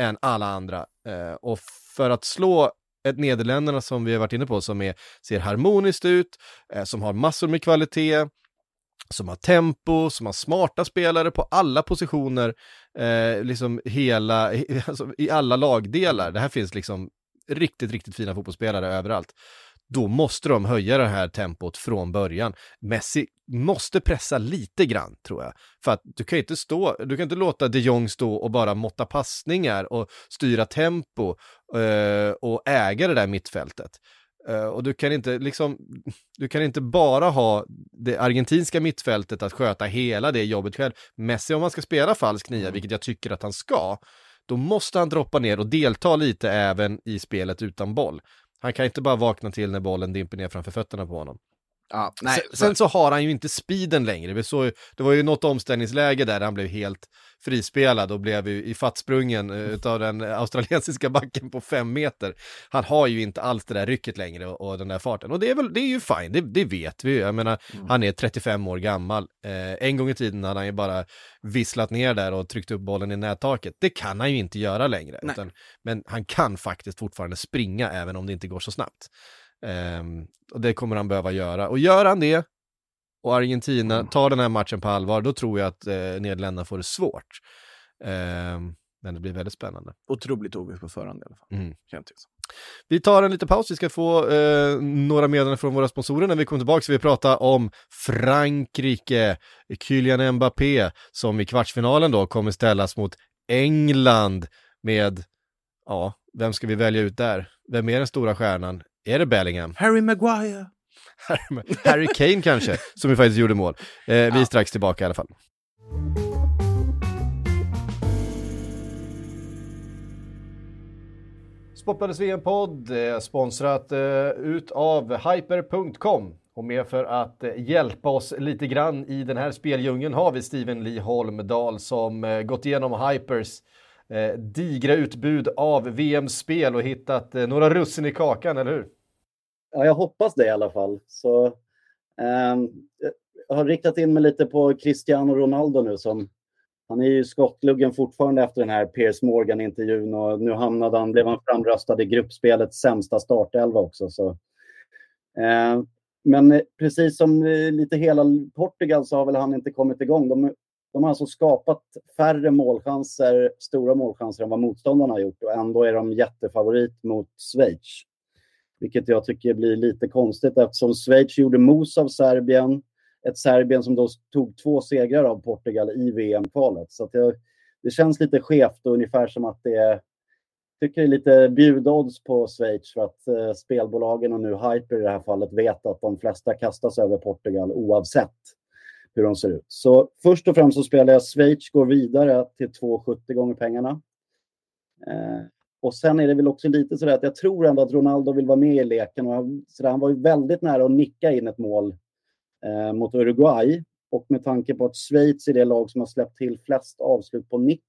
än alla andra. Eh, och för att slå ett Nederländerna som vi har varit inne på, som är, ser harmoniskt ut, eh, som har massor med kvalitet, som har tempo, som har smarta spelare på alla positioner, eh, liksom hela, <laughs> alltså i alla lagdelar. Det här finns liksom riktigt, riktigt fina fotbollsspelare överallt. Då måste de höja det här tempot från början. Messi måste pressa lite grann, tror jag. För att du kan inte stå, du kan inte låta de Jong stå och bara måtta passningar och styra tempo eh, och äga det där mittfältet. Uh, och du kan inte liksom, du kan inte bara ha det argentinska mittfältet att sköta hela det jobbet själv. Messi om man ska spela falsk nia, mm. vilket jag tycker att han ska, då måste han droppa ner och delta lite även i spelet utan boll. Han kan inte bara vakna till när bollen dimper ner framför fötterna på honom. Ja, nej, sen, sen, så har han ju inte speeden längre. Vi såg, det var ju något omställningsläge där han blev helt frispelad och blev ju ifattsprungen uh, av den australiensiska backen på fem meter. Han har ju inte alls det där rycket längre och, och den där farten. Och det är väl, det är ju fine, det, det vet vi Jag menar, mm. han är 35 år gammal. Eh, en gång i tiden hade han ju bara visslat ner där och tryckt upp bollen i nättaket. Det kan han ju inte göra längre. Utan, men han kan faktiskt fortfarande springa även om det inte går så snabbt. Um, och det kommer han behöva göra. Och gör han det, och Argentina mm. tar den här matchen på allvar, då tror jag att eh, Nederländerna får det svårt. Um, men det blir väldigt spännande. Otroligt ovisst på förhand i alla fall. Mm. Vi tar en liten paus, vi ska få eh, några meddelanden från våra sponsorer när vi kommer tillbaka. Så vi pratar om Frankrike, Kylian Mbappé, som i kvartsfinalen då kommer ställas mot England med, ja, vem ska vi välja ut där? Vem är den stora stjärnan? Är det Bellingham? Harry Maguire. Harry Kane kanske, <laughs> som ju faktiskt gjorde mål. Eh, vi är strax tillbaka i alla fall. Sportbladets VM-podd sponsrat eh, utav Hyper.com. Och med för att eh, hjälpa oss lite grann i den här speldjungeln har vi Steven Lee Holmdal som eh, gått igenom Hypers eh, digra utbud av VM-spel och hittat eh, några russin i kakan, eller hur? Ja, jag hoppas det i alla fall. Så, eh, jag har riktat in mig lite på Cristiano Ronaldo nu som han är ju skottluggen fortfarande efter den här Piers Morgan-intervjun och nu hamnade han, blev han framröstad i gruppspelets sämsta startelva också. Så. Eh, men precis som eh, lite hela Portugal så har väl han inte kommit igång. De, de har alltså skapat färre målchanser, stora målchanser än vad motståndarna har gjort och ändå är de jättefavorit mot Schweiz. Vilket jag tycker blir lite konstigt eftersom Schweiz gjorde mos av Serbien. Ett Serbien som då tog två segrar av Portugal i VM-kvalet. Så det, det känns lite skevt och ungefär som att det är tycker det är lite bjudodds på Schweiz för att eh, spelbolagen och nu Hyper i det här fallet vet att de flesta kastas över Portugal oavsett hur de ser ut. Så först och främst så spelar jag Schweiz går vidare till 2,70 gånger pengarna. Eh, och sen är det väl också lite sådär att jag tror ändå att Ronaldo vill vara med i leken. Och sådär, han var ju väldigt nära att nicka in ett mål eh, mot Uruguay. Och med tanke på att Schweiz är det lag som har släppt till flest avslut på nick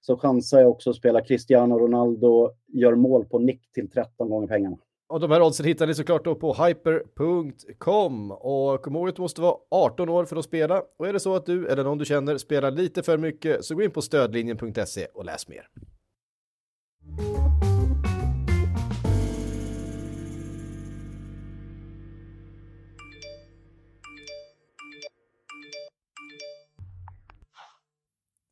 så chansar jag också att spela Cristiano Ronaldo gör mål på nick till 13 gånger pengarna. Och de här oddsen hittar ni såklart då på hyper.com och kom ihåg att du måste vara 18 år för att spela. Och är det så att du eller någon du känner spelar lite för mycket så gå in på stödlinjen.se och läs mer.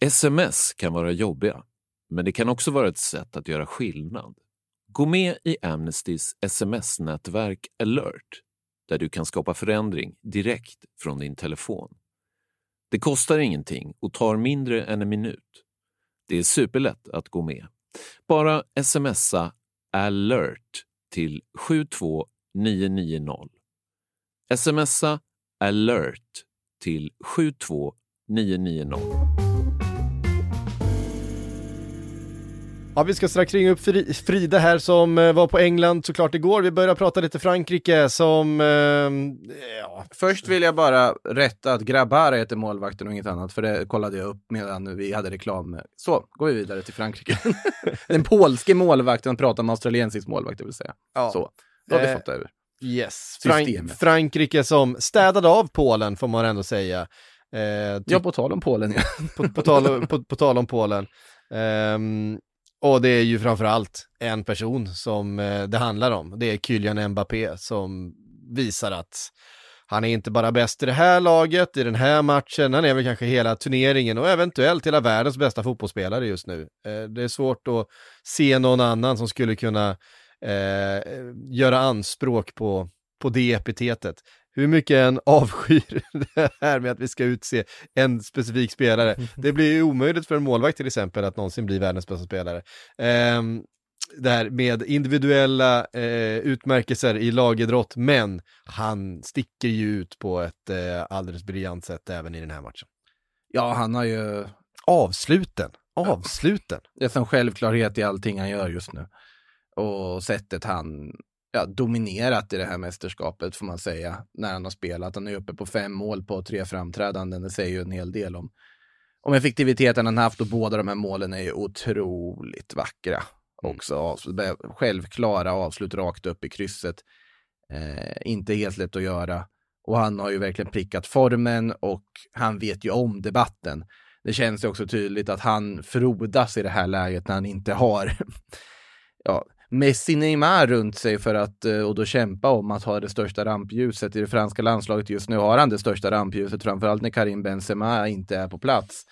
Sms kan vara jobbiga, men det kan också vara ett sätt att göra skillnad. Gå med i Amnestys sms-nätverk alert där du kan skapa förändring direkt från din telefon. Det kostar ingenting och tar mindre än en minut. Det är superlätt att gå med. Bara smsa alert till 72990. Smsa alert till 72990. Ja, vi ska strax ringa upp Frida här som eh, var på England såklart igår. Vi börjar prata lite Frankrike som... Eh, ja. Först vill jag bara rätta att Grabara heter målvakten och inget annat, för det kollade jag upp medan vi hade reklam. Så, går vi vidare till Frankrike. <laughs> Den polske målvakten pratar om australiensisk målvakt, det vill säga. Ja. Så, då har vi eh, fått över. Yes, Frank Frankrike som städade av Polen får man ändå säga. Eh, ja, på tal om Polen. Ja. på, på, tal, <laughs> på, på tal om Polen. Um, och det är ju framförallt en person som eh, det handlar om. Det är Kylian Mbappé som visar att han är inte bara bäst i det här laget, i den här matchen, han är väl kanske hela turneringen och eventuellt hela världens bästa fotbollsspelare just nu. Eh, det är svårt att se någon annan som skulle kunna eh, göra anspråk på, på det epitetet hur mycket en avskyr <laughs> det här med att vi ska utse en specifik spelare. <laughs> Det blir ju omöjligt för en målvakt till exempel att någonsin bli världens bästa spelare. Um, det här med individuella eh, utmärkelser i lagidrott, men han sticker ju ut på ett eh, alldeles briljant sätt även i den här matchen. Ja, han har ju... Avsluten, avsluten. Det är som självklarhet i allting han gör just nu. Och sättet han ja, dominerat i det här mästerskapet får man säga, när han har spelat. Han är uppe på fem mål på tre framträdanden. Det säger ju en hel del om, om effektiviteten han haft och båda de här målen är ju otroligt vackra. Mm. Också självklara avslut rakt upp i krysset. Eh, inte helt lätt att göra. Och han har ju verkligen prickat formen och han vet ju om debatten. Det känns ju också tydligt att han frodas i det här läget när han inte har <laughs> ja, Messi Neymar runt sig för att eh, och då kämpa om att ha det största rampljuset. I det franska landslaget just nu har han det största rampljuset, framförallt när Karim Benzema inte är på plats.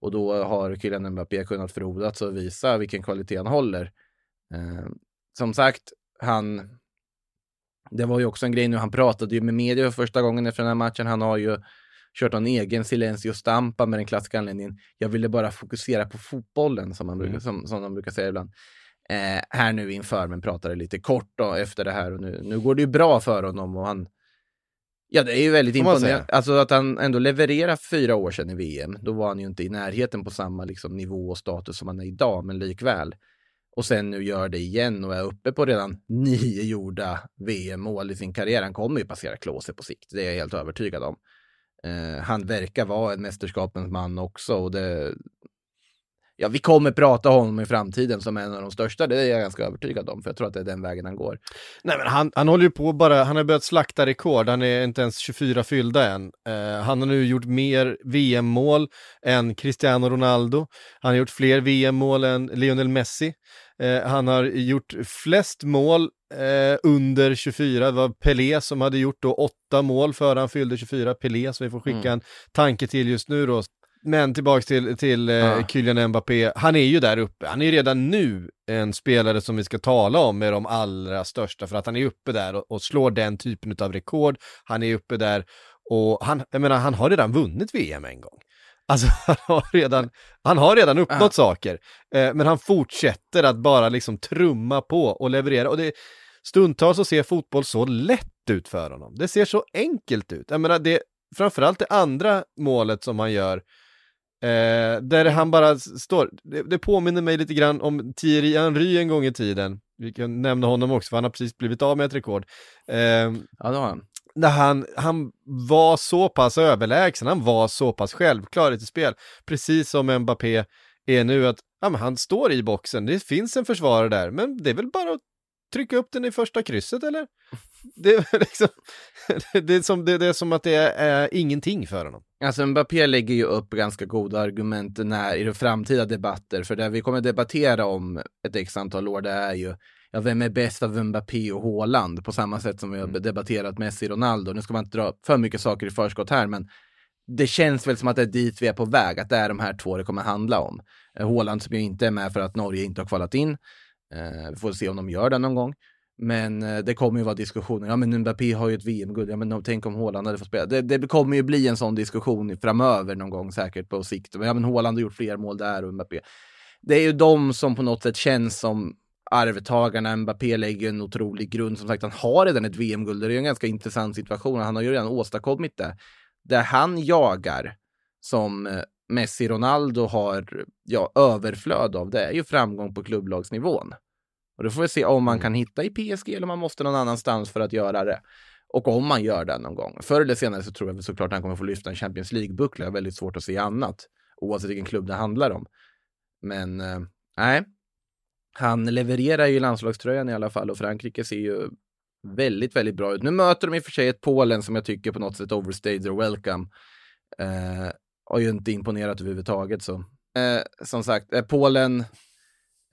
Och då har Kylian Mbappé kunnat frodas och visa vilken kvalitet han håller. Eh, som sagt, han... Det var ju också en grej nu, han pratade ju med media för första gången efter den här matchen. Han har ju kört en egen silencio stampa med den klassiska anledningen. Jag ville bara fokusera på fotbollen, som, man brukar, mm. som, som de brukar säga ibland eh, här nu inför, men pratade lite kort då, efter det här och nu, nu går det ju bra för honom och han Ja, det är ju väldigt imponerande. Alltså att han ändå levererar fyra år sedan i VM. Då var han ju inte i närheten på samma liksom, nivå och status som han är idag, men likväl. Och sen nu gör det igen och är uppe på redan <laughs> nio gjorda VM-mål i sin karriär. Han kommer ju passera Klose på sikt, det är jag helt övertygad om. Uh, han verkar vara en mästerskapens man också och det, ja, vi kommer prata om honom i framtiden som en av de största, det är jag ganska övertygad om, för jag tror att det är den vägen han går. Nej men han, han håller ju på bara, han har börjat slakta rekord, han är inte ens 24 fyllda än. Uh, han har nu gjort mer VM-mål än Cristiano Ronaldo, han har gjort fler VM-mål än Lionel Messi. Uh, han har gjort flest mål uh, under 24, det var Pelé som hade gjort då åtta mål före han fyllde 24, Pelé, så vi får skicka mm. en tanke till just nu då. Men tillbaks till, till eh, ja. Kylian Mbappé, han är ju där uppe. Han är ju redan nu en spelare som vi ska tala om med de allra största för att han är uppe där och, och slår den typen av rekord. Han är uppe där och han, jag menar, han har redan vunnit VM en gång. Alltså <laughs> han har redan, han har redan uppnått ja. saker. Eh, men han fortsätter att bara liksom trumma på och leverera. Och det, stundtals så ser fotboll så lätt ut för honom. Det ser så enkelt ut. Jag menar, det, framförallt det andra målet som han gör, Eh, där han bara står, det, det, påminner mig lite grann om Thierry Henry en gång i tiden. Vi kan nämna honom också, för han har precis blivit av med ett rekord. Eh, ja, det har han. När han, han var så pass överlägsen, han var så pass självklar i sitt spel. Precis som Mbappé är nu, att ja, han står i boxen, det finns en försvarare där, men det är väl bara att trycka upp den i första krysset eller? Det är, <laughs> liksom, <laughs> det är, som, det, är som att det är ingenting för honom. Alltså Mbappé lägger ju upp ganska goda argument när, i de framtida debatter, för det vi kommer debattera om ett x antal år, det är ju ja, vem är bäst av Mbappé och Haaland? På samma sätt som vi har mm. debatterat Messi och Ronaldo. Nu ska man inte dra för mycket saker i förskott här, men det känns väl som att det är dit vi är på väg, att det är de här två det kommer handla om. Håland som ju inte är med för att Norge inte har kvalat in. Eh, vi får se om de gör det någon gång. Men eh, det kommer ju vara diskussioner. Ja, men Mbappé har ju ett VM-guld. Ja, men tänk om Haaland hade fått spela. Det, det, kommer ju bli en sån diskussion framöver någon gång säkert på sikt. Ja, men Haaland har gjort fler mål där och Mbappé. Det är ju de som på något sätt känns som arvtagarna. Mbappé lägger en otrolig grund. Som sagt, han har redan ett VM-guld. Det är ju en ganska intressant situation. Han har ju redan åstadkommit det. Det han jagar som eh, Messi Ronaldo har ja, överflöd av, det är ju framgång på klubblagsnivån. Och då får vi se om man mm. kan hitta i PSG eller om man måste någon annanstans för att göra det. Och om man gör det någon gång. Förr eller senare så tror jag såklart han kommer få lyfta en Champions League-buckla. Jag har väldigt svårt att se annat. Oavsett vilken klubb det handlar om. Men eh, nej, han levererar ju landslagströjan i alla fall och Frankrike ser ju väldigt, väldigt bra ut. Nu möter de i och för sig ett Polen som jag tycker på något sätt overstayed their welcome. Eh, har ju inte imponerat överhuvudtaget så. Eh, som sagt, eh, Polen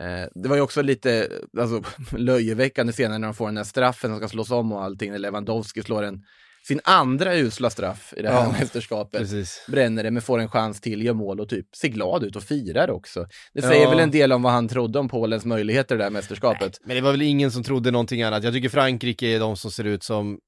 Eh, det var ju också lite alltså, <laughs> löjeväckande senare när de får den här straffen som ska slås om och allting, när Lewandowski slår en, sin andra usla straff i det här ja, mästerskapet. Precis. Bränner det, men får en chans till, gör mål och typ ser glad ut och firar också. Det säger ja. väl en del om vad han trodde om Polens möjligheter i det här mästerskapet. Nej, men det var väl ingen som trodde någonting annat. Jag tycker Frankrike är de som ser ut som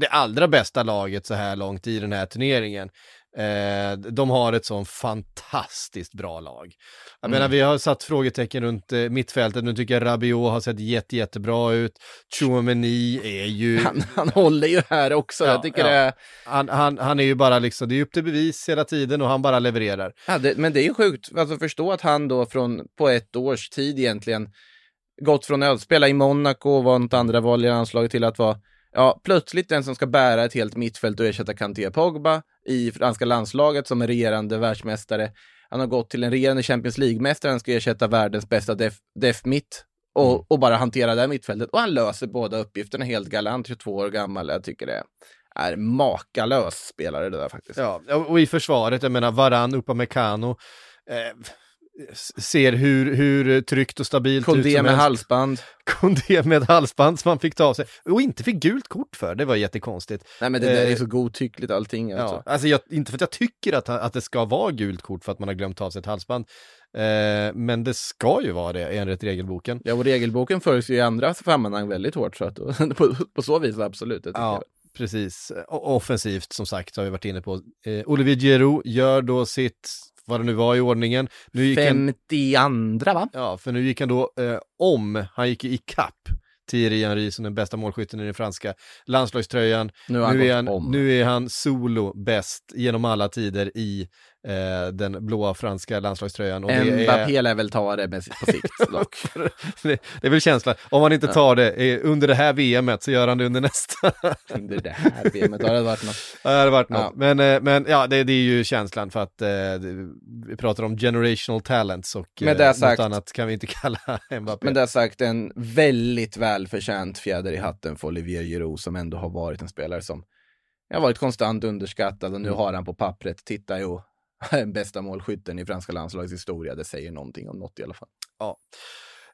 det allra bästa laget så här långt i den här turneringen. Eh, de har ett sån fantastiskt bra lag. Jag mm. menar, vi har satt frågetecken runt eh, mittfältet, nu tycker jag Rabiot har sett jätte, jättebra ut. Chouameni är ju... <laughs> Han, han håller ju här också, ja, jag tycker ja. det... Han, han, han är ju bara liksom, det är upp till bevis hela tiden och han bara levererar. Ja, det, men det är ju sjukt, alltså förstå att han då från, på ett års tid egentligen, gått från att spela i Monaco och var något andra val i landslaget till att vara Ja, plötsligt den som ska bära ett helt mittfält och ersätta Kanté Pogba i franska landslaget som är regerande världsmästare. Han har gått till en regerande Champions League-mästare, han ska ersätta världens bästa def, def mitt och, mm. och, bara hantera det här mittfältet. Och han löser båda uppgifterna helt galant, 22 år gammal. Jag tycker det är makalös spelare det där faktiskt. Ja, och i försvaret, jag menar Varan, Upamecano. Eh, ser hur, hur tryggt och stabilt Kondé ut som med helst. halsband. <laughs> Kondé med halsband som man fick ta av sig. Och inte fick gult kort för, det var jättekonstigt. Nej men det där eh, är så godtyckligt allting. Alltså. Ja, alltså jag, inte för att jag tycker att, att det ska vara gult kort för att man har glömt ta av sig ett halsband. Eh, men det ska ju vara det enligt regelboken. Ja, och regelboken följs ju i andra sammanhang väldigt hårt så att <laughs> på, på så vis absolut. Ja. Jag. Precis, offensivt som sagt har vi varit inne på. Eh, Olivier Giroud gör då sitt vad det nu var i ordningen. Nu gick 52 han, va? Ja, för nu gick han då eh, om, han gick i kapp Thierry Henry som den bästa målskytten i den franska landslagströjan. Nu, nu, är han, nu är han solo bäst genom alla tider i eh, den blåa franska landslagströjan. Och Mbappé är... lär väl ta det med, på sikt <laughs> dock. det, det är väl känslan, om han inte tar det eh, under det här VMet så gör han det under nästa. <laughs> under det här VMet, har det varit något. Ja, det har varit något. Ja. Men, eh, men ja, det, det, är ju känslan för att eh, vi pratar om generational talents och men det sagt, något annat kan vi inte <laughs> kalla Mbappé. Men det sagt en väldigt välförtjänt fjäder i hatten för Olivier Giroud som ändå har varit en spelare som har varit konstant underskattad och nu mm. har han på pappret, titta jo, <laughs> bästa målskytten i franska landslagets historia. Det säger någonting om något i alla fall. Ja.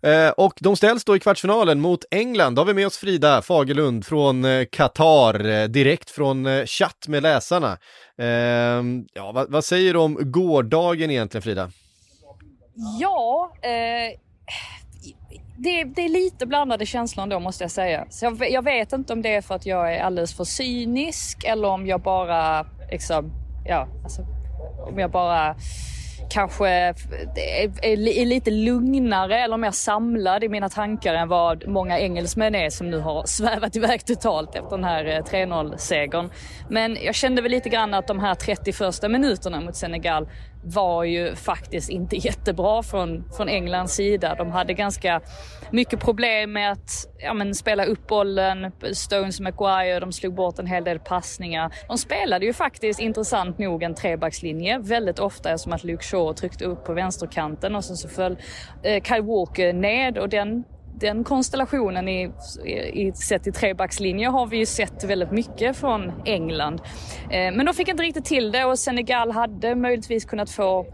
Eh, och de ställs då i kvartsfinalen mot England. Då har vi med oss Frida Fagerlund från eh, Qatar, eh, direkt från eh, chatt med läsarna. Eh, ja, vad, vad, säger du om gårdagen egentligen Frida? Ja, eh, det, det, är lite blandade känslor ändå måste jag säga. Så jag, jag, vet inte om det är för att jag är alldeles för cynisk eller om jag bara liksom, ja, alltså om jag bara kanske är lite lugnare eller mer samlad i mina tankar än vad många engelsmän är som nu har svävat iväg totalt efter den här eh, 3-0-segern. Men jag kände väl lite grann att de här 30 första minuterna mot Senegal var ju faktiskt inte <laughs> jättebra från, från Englands sida. De hade ganska mycket problem med att ja, men, spela upp bollen. Stones och Maguire, de slog bort en hel del passningar. De spelade ju faktiskt intressant nog en trebackslinje väldigt ofta som att Luke Shaw tryckte upp på vänsterkanten och sen så föll eh, Kyle Walker ned och den den konstellationen i, i, sett i trebackslinje har vi ju sett väldigt mycket från England. Eh, men de fick inte riktigt till det och Senegal hade möjligtvis kunnat få,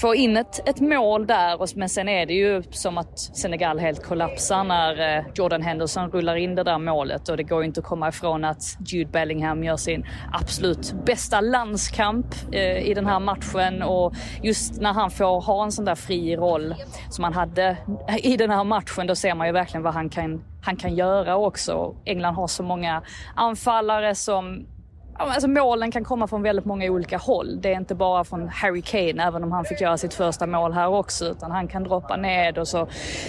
få in ett, ett mål där. Men sen är det ju som att Senegal helt kollapsar när eh, Jordan Henderson rullar in det där målet och det går ju inte att komma ifrån att Jude Bellingham gör sin absolut bästa landskamp eh, i den här matchen och just när han får ha en sån där fri roll som han hade i den här matchen, då ser man man ju verkligen vad han kan, han kan göra också. England har så många anfallare som Alltså målen kan komma från väldigt många olika håll. Det är inte bara från Harry Kane, även om han fick göra sitt första mål här också, utan han kan droppa ned och så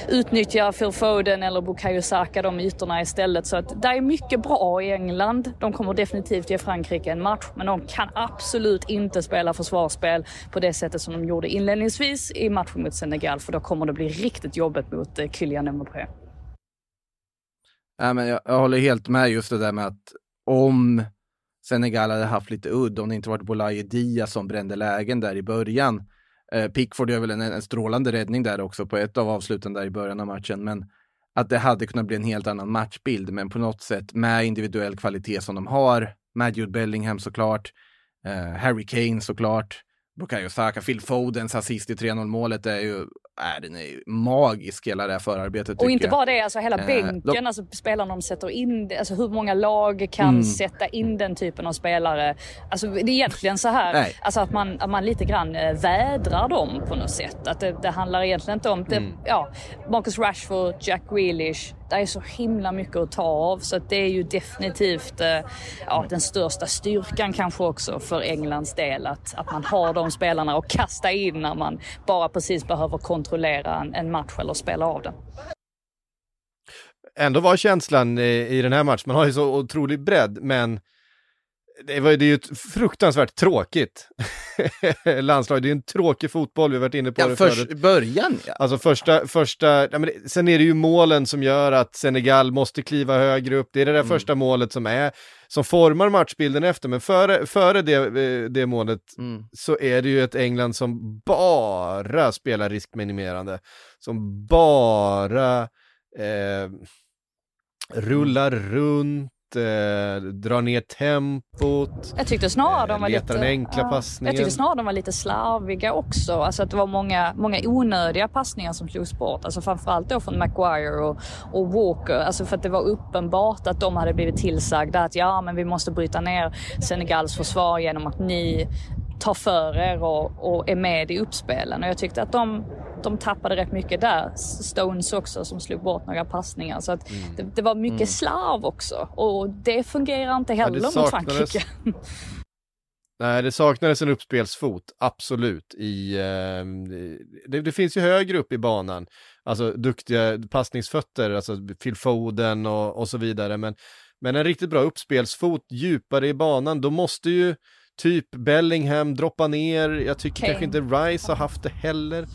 utnyttja Phil Foden eller Bukayo Saka de ytorna istället. Så att det är mycket bra i England. De kommer definitivt ge Frankrike en match, men de kan absolut inte spela försvarsspel på det sättet som de gjorde inledningsvis i matchen mot Senegal, för då kommer det bli riktigt jobbigt mot eh, Kylian Mbappé. Ja, men jag, jag håller helt med just det där med att om Senegal hade haft lite udd om det inte varit Bolaye Dia som brände lägen där i början. Eh, Pickford gör väl en, en strålande räddning där också på ett av avsluten där i början av matchen. Men att det hade kunnat bli en helt annan matchbild. Men på något sätt med individuell kvalitet som de har, med Jude Bellingham såklart, eh, Harry Kane såklart, Bukayo Saka, Phil Fodens assist i 3-0 målet är ju är, den är ju magisk hela det här förarbetet. Och inte jag. bara det, alltså hela bänken, eh, de... alltså spelarna de sätter in, alltså hur många lag kan mm. sätta in den typen av spelare. Alltså det är egentligen så här, alltså att man, att man lite grann eh, vädrar dem på något sätt. Att det, det handlar egentligen inte om, det, mm. ja, Marcus Rashford, Jack Grealish, det är så himla mycket att ta av så det är ju definitivt eh, ja, den största styrkan kanske också för Englands del att, att man har de spelarna att kasta in när man bara precis behöver kontrollera en, en match eller spela av den. Ändå var känslan i, i den här matchen, man har ju så otrolig bredd, men det, var, det är ju ett fruktansvärt tråkigt <laughs> landslag. Det är en tråkig fotboll, vi har varit inne på ja, det först, förut. början ja. Alltså första, första, ja, men det, sen är det ju målen som gör att Senegal måste kliva högre upp. Det är det där mm. första målet som är, som formar matchbilden efter. Men före, före det, det målet mm. så är det ju ett England som bara spelar riskminimerande. Som bara eh, rullar runt eh, drar ner tempot. Jag tyckte snarare de var letar lite... den enkla passningen. Jag tyckte snarare de var lite slarviga också. Alltså att det var många, många onödiga passningar som slogs bort. Alltså framförallt då från Maguire och, och Walker. Alltså för att det var uppenbart att de hade blivit tillsagda att ja, men vi måste bryta ner Senegals försvar genom att ni tar för er och, och är med i uppspelen. Och jag tyckte att de de tappade rätt mycket där. Stones också som slog bort några passningar. Så att mm. det, det, var mycket mm. slarv också och det fungerar inte heller ja, mot Frankrike. Nej, det saknades en uppspelsfot, absolut. I, eh, det, det, finns ju högre upp i banan, alltså duktiga passningsfötter, alltså Phil Foden och, och så vidare. Men, men en riktigt bra uppspelsfot djupare i banan, då måste ju typ Bellingham droppa ner. Jag tycker Kane. kanske inte Rice har haft det heller.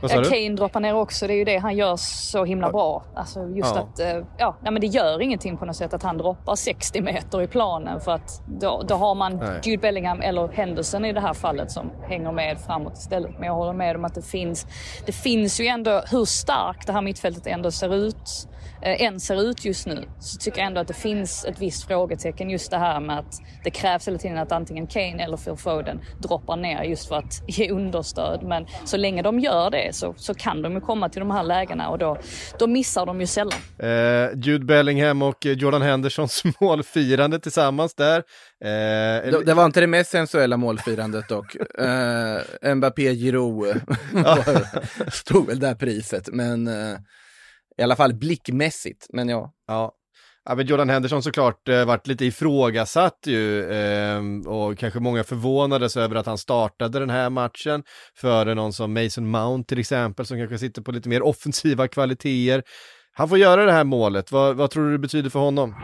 Vad sa Kane droppar ner också, det är ju det han gör så himla ja. bra. Alltså just ja. att, eh, ja, nej, men det gör ingenting på något sätt att han droppar 60 meter i planen för att då, då har man nej. Jude Bellingham eller Henderson i det här fallet som hänger med framåt istället. Men jag håller med om att det finns, det finns ju ändå, hur starkt det här mittfältet ändå ser ut än ser ut just nu så tycker jag ändå att det finns ett visst frågetecken just det här med att det krävs hela tiden att antingen Kane eller Phil Foden droppar ner just för att ge understöd. Men så länge de gör det så, så kan de ju komma till de här lägena och då, då missar de ju sällan. Eh, Jude Bellingham och Jordan Hendersons <laughs> målfirande tillsammans där. Eh, det, det, var inte det mest sensuella målfirandet dock. <laughs> eh, Mbappé Giroud <laughs> stod väl där priset, men eh, i alla fall blickmässigt, men ja. Ja, Ja, men Jordan Henderson såklart eh, varit lite ifrågasatt ju eh, och kanske många förvånades över att han startade den här matchen före någon som Mason Mount till exempel som kanske sitter på lite mer offensiva kvaliteter. Han får göra det här målet, vad, vad tror du det betyder för honom?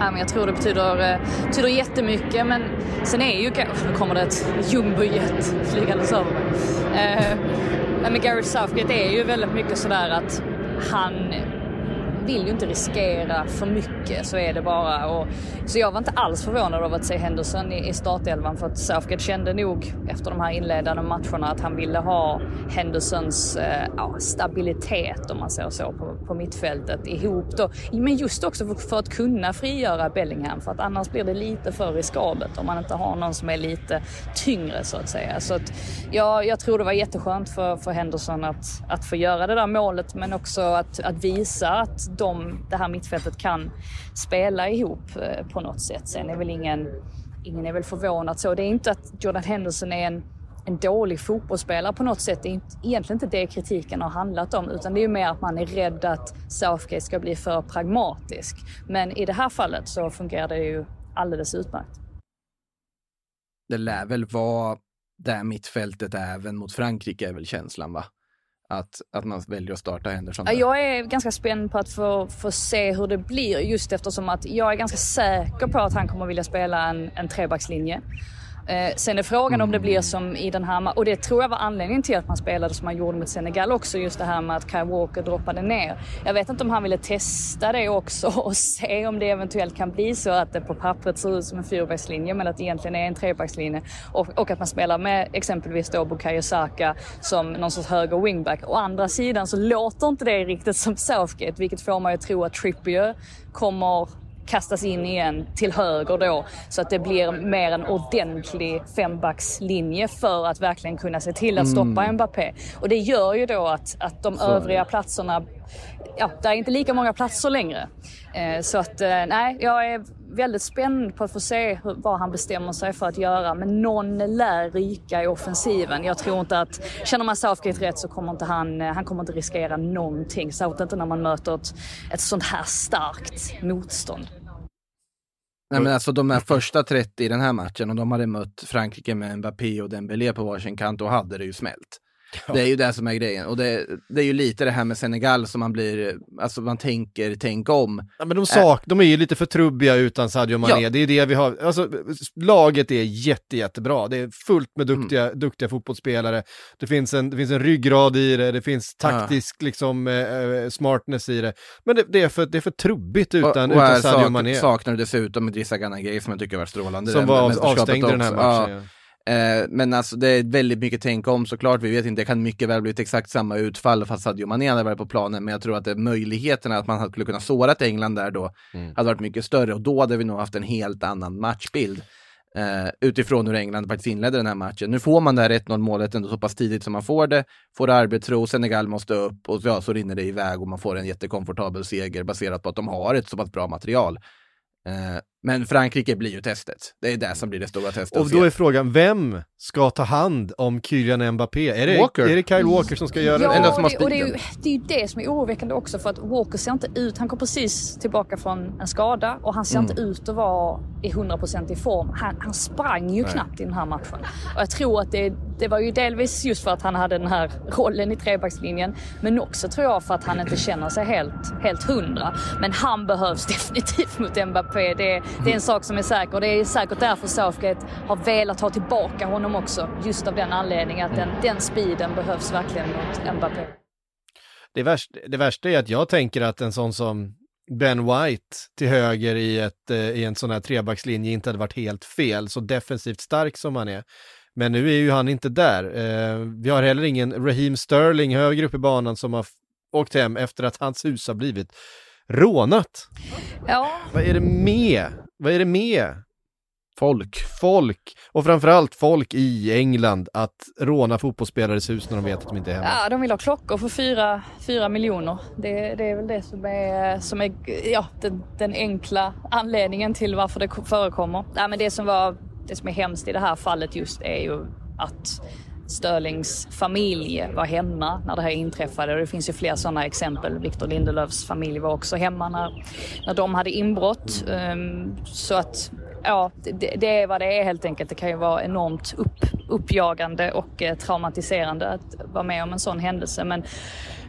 Ja, men jag tror det betyder, eh, betyder jättemycket men sen är ju, nu kommer det ett jumbojet flygandes över mig. Eh, men Gareth Southgate är ju väldigt mycket sådär att han vill ju inte riskera för mycket, så är det bara. Och, så jag var inte alls förvånad av att se Henderson i, i startelvan för att Southgate kände nog efter de här inledande matcherna att han ville ha Hendersons eh, ja, stabilitet om man säger så på, på mittfältet ihop då. Men just också för, för, att kunna frigöra Bellingham för att annars blir det lite för riskabelt om man inte har någon som är lite tyngre så att säga. Så att, ja, jag tror det var jätteskönt för, för Henderson att, att få göra det där målet men också att, att visa att de, det här mittfältet kan spela ihop eh, på något sätt. Sen är väl ingen, ingen är väl förvånad så. Det är inte att Jordan Henderson är en en dålig fotbollsspelare på något sätt. Det är inte, egentligen inte det kritiken har handlat om utan det är mer att man är rädd att Southgate ska bli för pragmatisk. Men i det här fallet så fungerar det ju alldeles utmärkt. Det lär väl vara det mittfältet även mot Frankrike är väl känslan va? Att, att man väljer att starta Henderson? Där. Jag är ganska spänd på att få, få se hur det blir just eftersom att jag är ganska säker på att han kommer vilja spela en, en trebackslinje. Eh, sen är frågan om det blir som i den här, och det tror jag var anledningen till att man spelade som man gjorde mot Senegal också, just det här med att Kyle Walker droppade ner. Jag vet inte om han ville testa det också <laughs> och se om det eventuellt kan bli så att det på pappret ser ut som en fyrbackslinje men att det egentligen är en trebackslinje och, och att man spelar med exempelvis då Bukayo Saka som någon sorts höger wingback. Å andra sidan så låter inte det riktigt som Southgate vilket får mig att tro att Trippier kommer kastas in igen till höger då så att det blir mer en ordentlig fembackslinje för att verkligen kunna se till att stoppa mm. Mbappé. Och det gör ju då att, att de så. övriga platserna, ja, det är inte lika många platser längre. Eh, så att eh, nej, jag är väldigt spänd på att få se hur, vad han bestämmer sig för att göra. Men någon lär ryka i offensiven. Jag tror inte att, känner man Southgate rätt så kommer inte han, eh, han kommer inte riskera någonting. Särskilt inte när man möter ett, ett sånt här starkt motstånd. Nej men alltså de här första 30 i den här matchen, och de hade mött Frankrike med Mbappé och Dembélé på varsin kant, då hade det ju smält. Ja. Det är ju det som är grejen. Och det, det, är ju lite det här med Senegal som man blir, alltså man tänker, tänk om. Ja, men de, sak, äh, de är ju lite för trubbiga utan Sadio Mané. Ja. Det är det vi har, alltså laget är jätte, jättebra. Det är fullt med duktiga, mm. duktiga fotbollsspelare. Det finns, en, det finns en ryggrad i det, det finns taktisk ja. liksom, eh, smartness i det. Men det, det, är för, det är för trubbigt utan, och, och utan Sadio sak, Mané. saknar dessutom Idrissa Gana som jag tycker var strålande. Som var avstängd i den här matchen. Eh, men alltså det är väldigt mycket tänk om såklart. Vi vet inte, det kan mycket väl blivit exakt samma utfall fast Sadio Mané hade varit på planen. Men jag tror att det, möjligheterna att man skulle kunna såra ett England där då mm. hade varit mycket större och då hade vi nog haft en helt annan matchbild. Uh, utifrån hur England faktiskt inledde den här matchen. Nu får man det här 1-0 målet ändå så pass tidigt som man får det. Får arbetsro, Senegal måste upp och ja, så rinner det iväg och man får en jättekomfortabel seger baserat på att de har ett så pass bra material. Uh, men Frankrike blir ju testet. Det är det som blir det stora testet. Och då är frågan, vem ska ta hand om Kylian Mbappé? Är det, Walker. Är det Kyle Walker som ska göra ja, det? Ja, det, och det är, ju, det är ju det som är oroväckande också för att Walker ser inte ut, han kom precis tillbaka från en skada och han ser mm. inte ut att vara i 100% i form. Han, han sprang ju Nej. knappt i den här matchen. Och jag tror att det, det var ju delvis just för att han hade den här <laughs> rollen i trebackslinjen men också tror jag för att han inte känner sig helt, helt hundra. Men han behövs <laughs> definitivt mot Mbappé. Det, det är en sak som är säker. Det är säkert därför Southgate har velat ha tillbaka honom också. Just av den anledningen att den, den speeden behövs verkligen mot Mbappé. Det, värsta, det värsta är att jag tänker att en sån som Ben White till höger i, ett, eh, i en sån här trebackslinje inte hade varit helt fel, så defensivt stark som han är. Men nu är ju han inte där. Eh, vi har heller ingen Raheem Sterling högre upp i banan som har åkt hem efter att hans hus har blivit rånat. Ja. Vad är det med? Vad är det med? Folk. Folk. Och framförallt folk i England att råna fotbollsspelares hus när de vet att de inte är hemma. Ja, de vill ha klockor för fyra, fyra miljoner. Det, det är väl det som är, som är ja, den, den enkla anledningen till varför det förekommer. Ja, men det som var det som är hemskt i det här fallet just är ju att Störlings familj var hemma när det här inträffade. Och det finns ju fler sådana exempel. Victor Lindelöfs familj var också hemma när, när de hade inbrott. Um, så att ja, det, det, är vad det är helt enkelt. Det kan ju vara enormt upp, uppjagande och eh, traumatiserande att vara med om en sån händelse. Men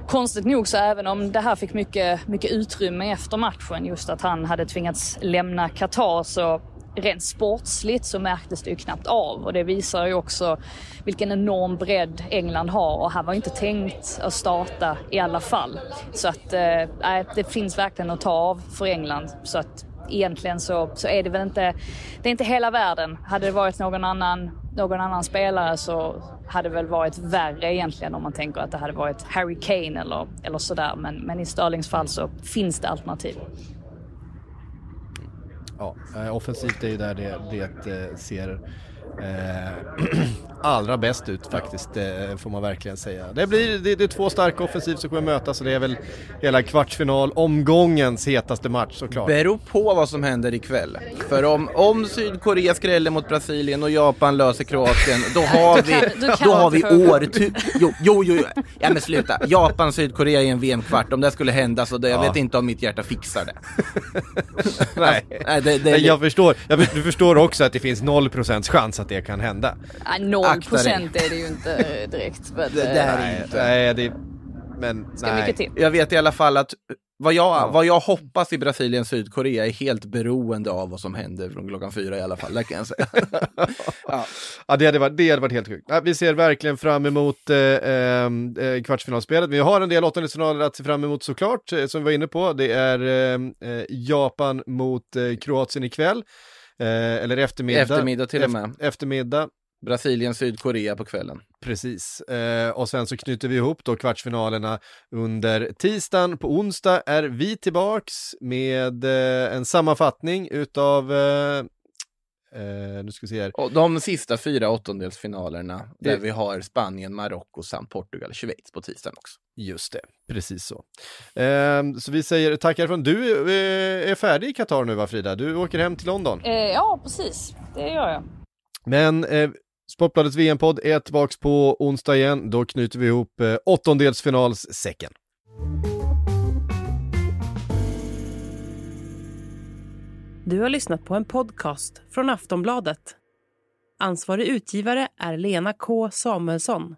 konstigt nog så även om det här fick mycket, mycket utrymme efter matchen, just att han hade tvingats lämna Qatar så rent sportsligt så märktes det ju knappt av och det visar ju också vilken enorm bredd England har och han var inte tänkt att starta i alla fall. Så att eh, det finns verkligen att ta av för England. Så att egentligen så, så är det väl inte, det är inte hela världen. Hade det varit någon annan, någon annan spelare så hade det väl varit värre egentligen om man tänker att det hade varit Harry Kane eller, eller sådär. Men, men i Sterlings fall så finns det alternativ. Ja, eh, offensivt är ju där det, det eh, ser eh, <clears throat> allra bäst ut faktiskt, det får man verkligen säga. Det, blir, det, det är två starka offensiv som kommer mötas och det är väl hela kvartsfinal, omgångens hetaste match såklart. Beror på vad som händer ikväll. För om, om Sydkorea skräller mot Brasilien och Japan löser Kroatien, då har <laughs> vi, då har vi år... Jo, jo, jo, ja men sluta. Japan, Sydkorea i en VM-kvart, om det skulle hända så det, jag ja. vet inte om mitt hjärta fixar det. <laughs> Nej, Nej det, det, jag förstår. Jag, du förstår också att det finns 0% chans att det kan hända. Ja, 0 procent är det ju inte direkt. Men, det, det är det inte. Nej, det, men Ska nej. mycket till. Jag vet i alla fall att vad jag, ja. vad jag hoppas i Brasilien Sydkorea är helt beroende av vad som händer från klockan fyra i alla fall, det kan jag säga. <laughs> ja. ja, det hade varit, det hade varit helt sjukt. vi ser verkligen fram emot eh, eh, eh, kvartsfinalspelet. Vi har en del åttondelsfinaler att se fram emot såklart, eh, som vi var inne på. Det är eh, eh Japan mot Kroatien ikväll. Eller eftermiddag. Eftermiddag till och med. Eftermiddag. Brasilien, Sydkorea på kvällen. Precis, eh, och sen så knyter vi ihop då kvartsfinalerna under tisdagen. På onsdag är vi tillbaks med eh, en sammanfattning utav eh, Uh, nu ska vi se här. Och de sista fyra åttondelsfinalerna det... där vi har Spanien, Marocko samt Portugal, Schweiz på tisdagen också. Just det, precis så. Uh, så vi säger tackar från du uh, är färdig i Qatar nu va Frida? Du åker hem till London? Eh, ja, precis. Det gör jag. Men Sportbladets VM-podd är tillbaks på onsdag igen. Då knyter vi ihop eh, åttondelsfinalssäcken. Du har lyssnat på en podcast från Aftonbladet. Ansvarig utgivare är Lena K Samuelsson.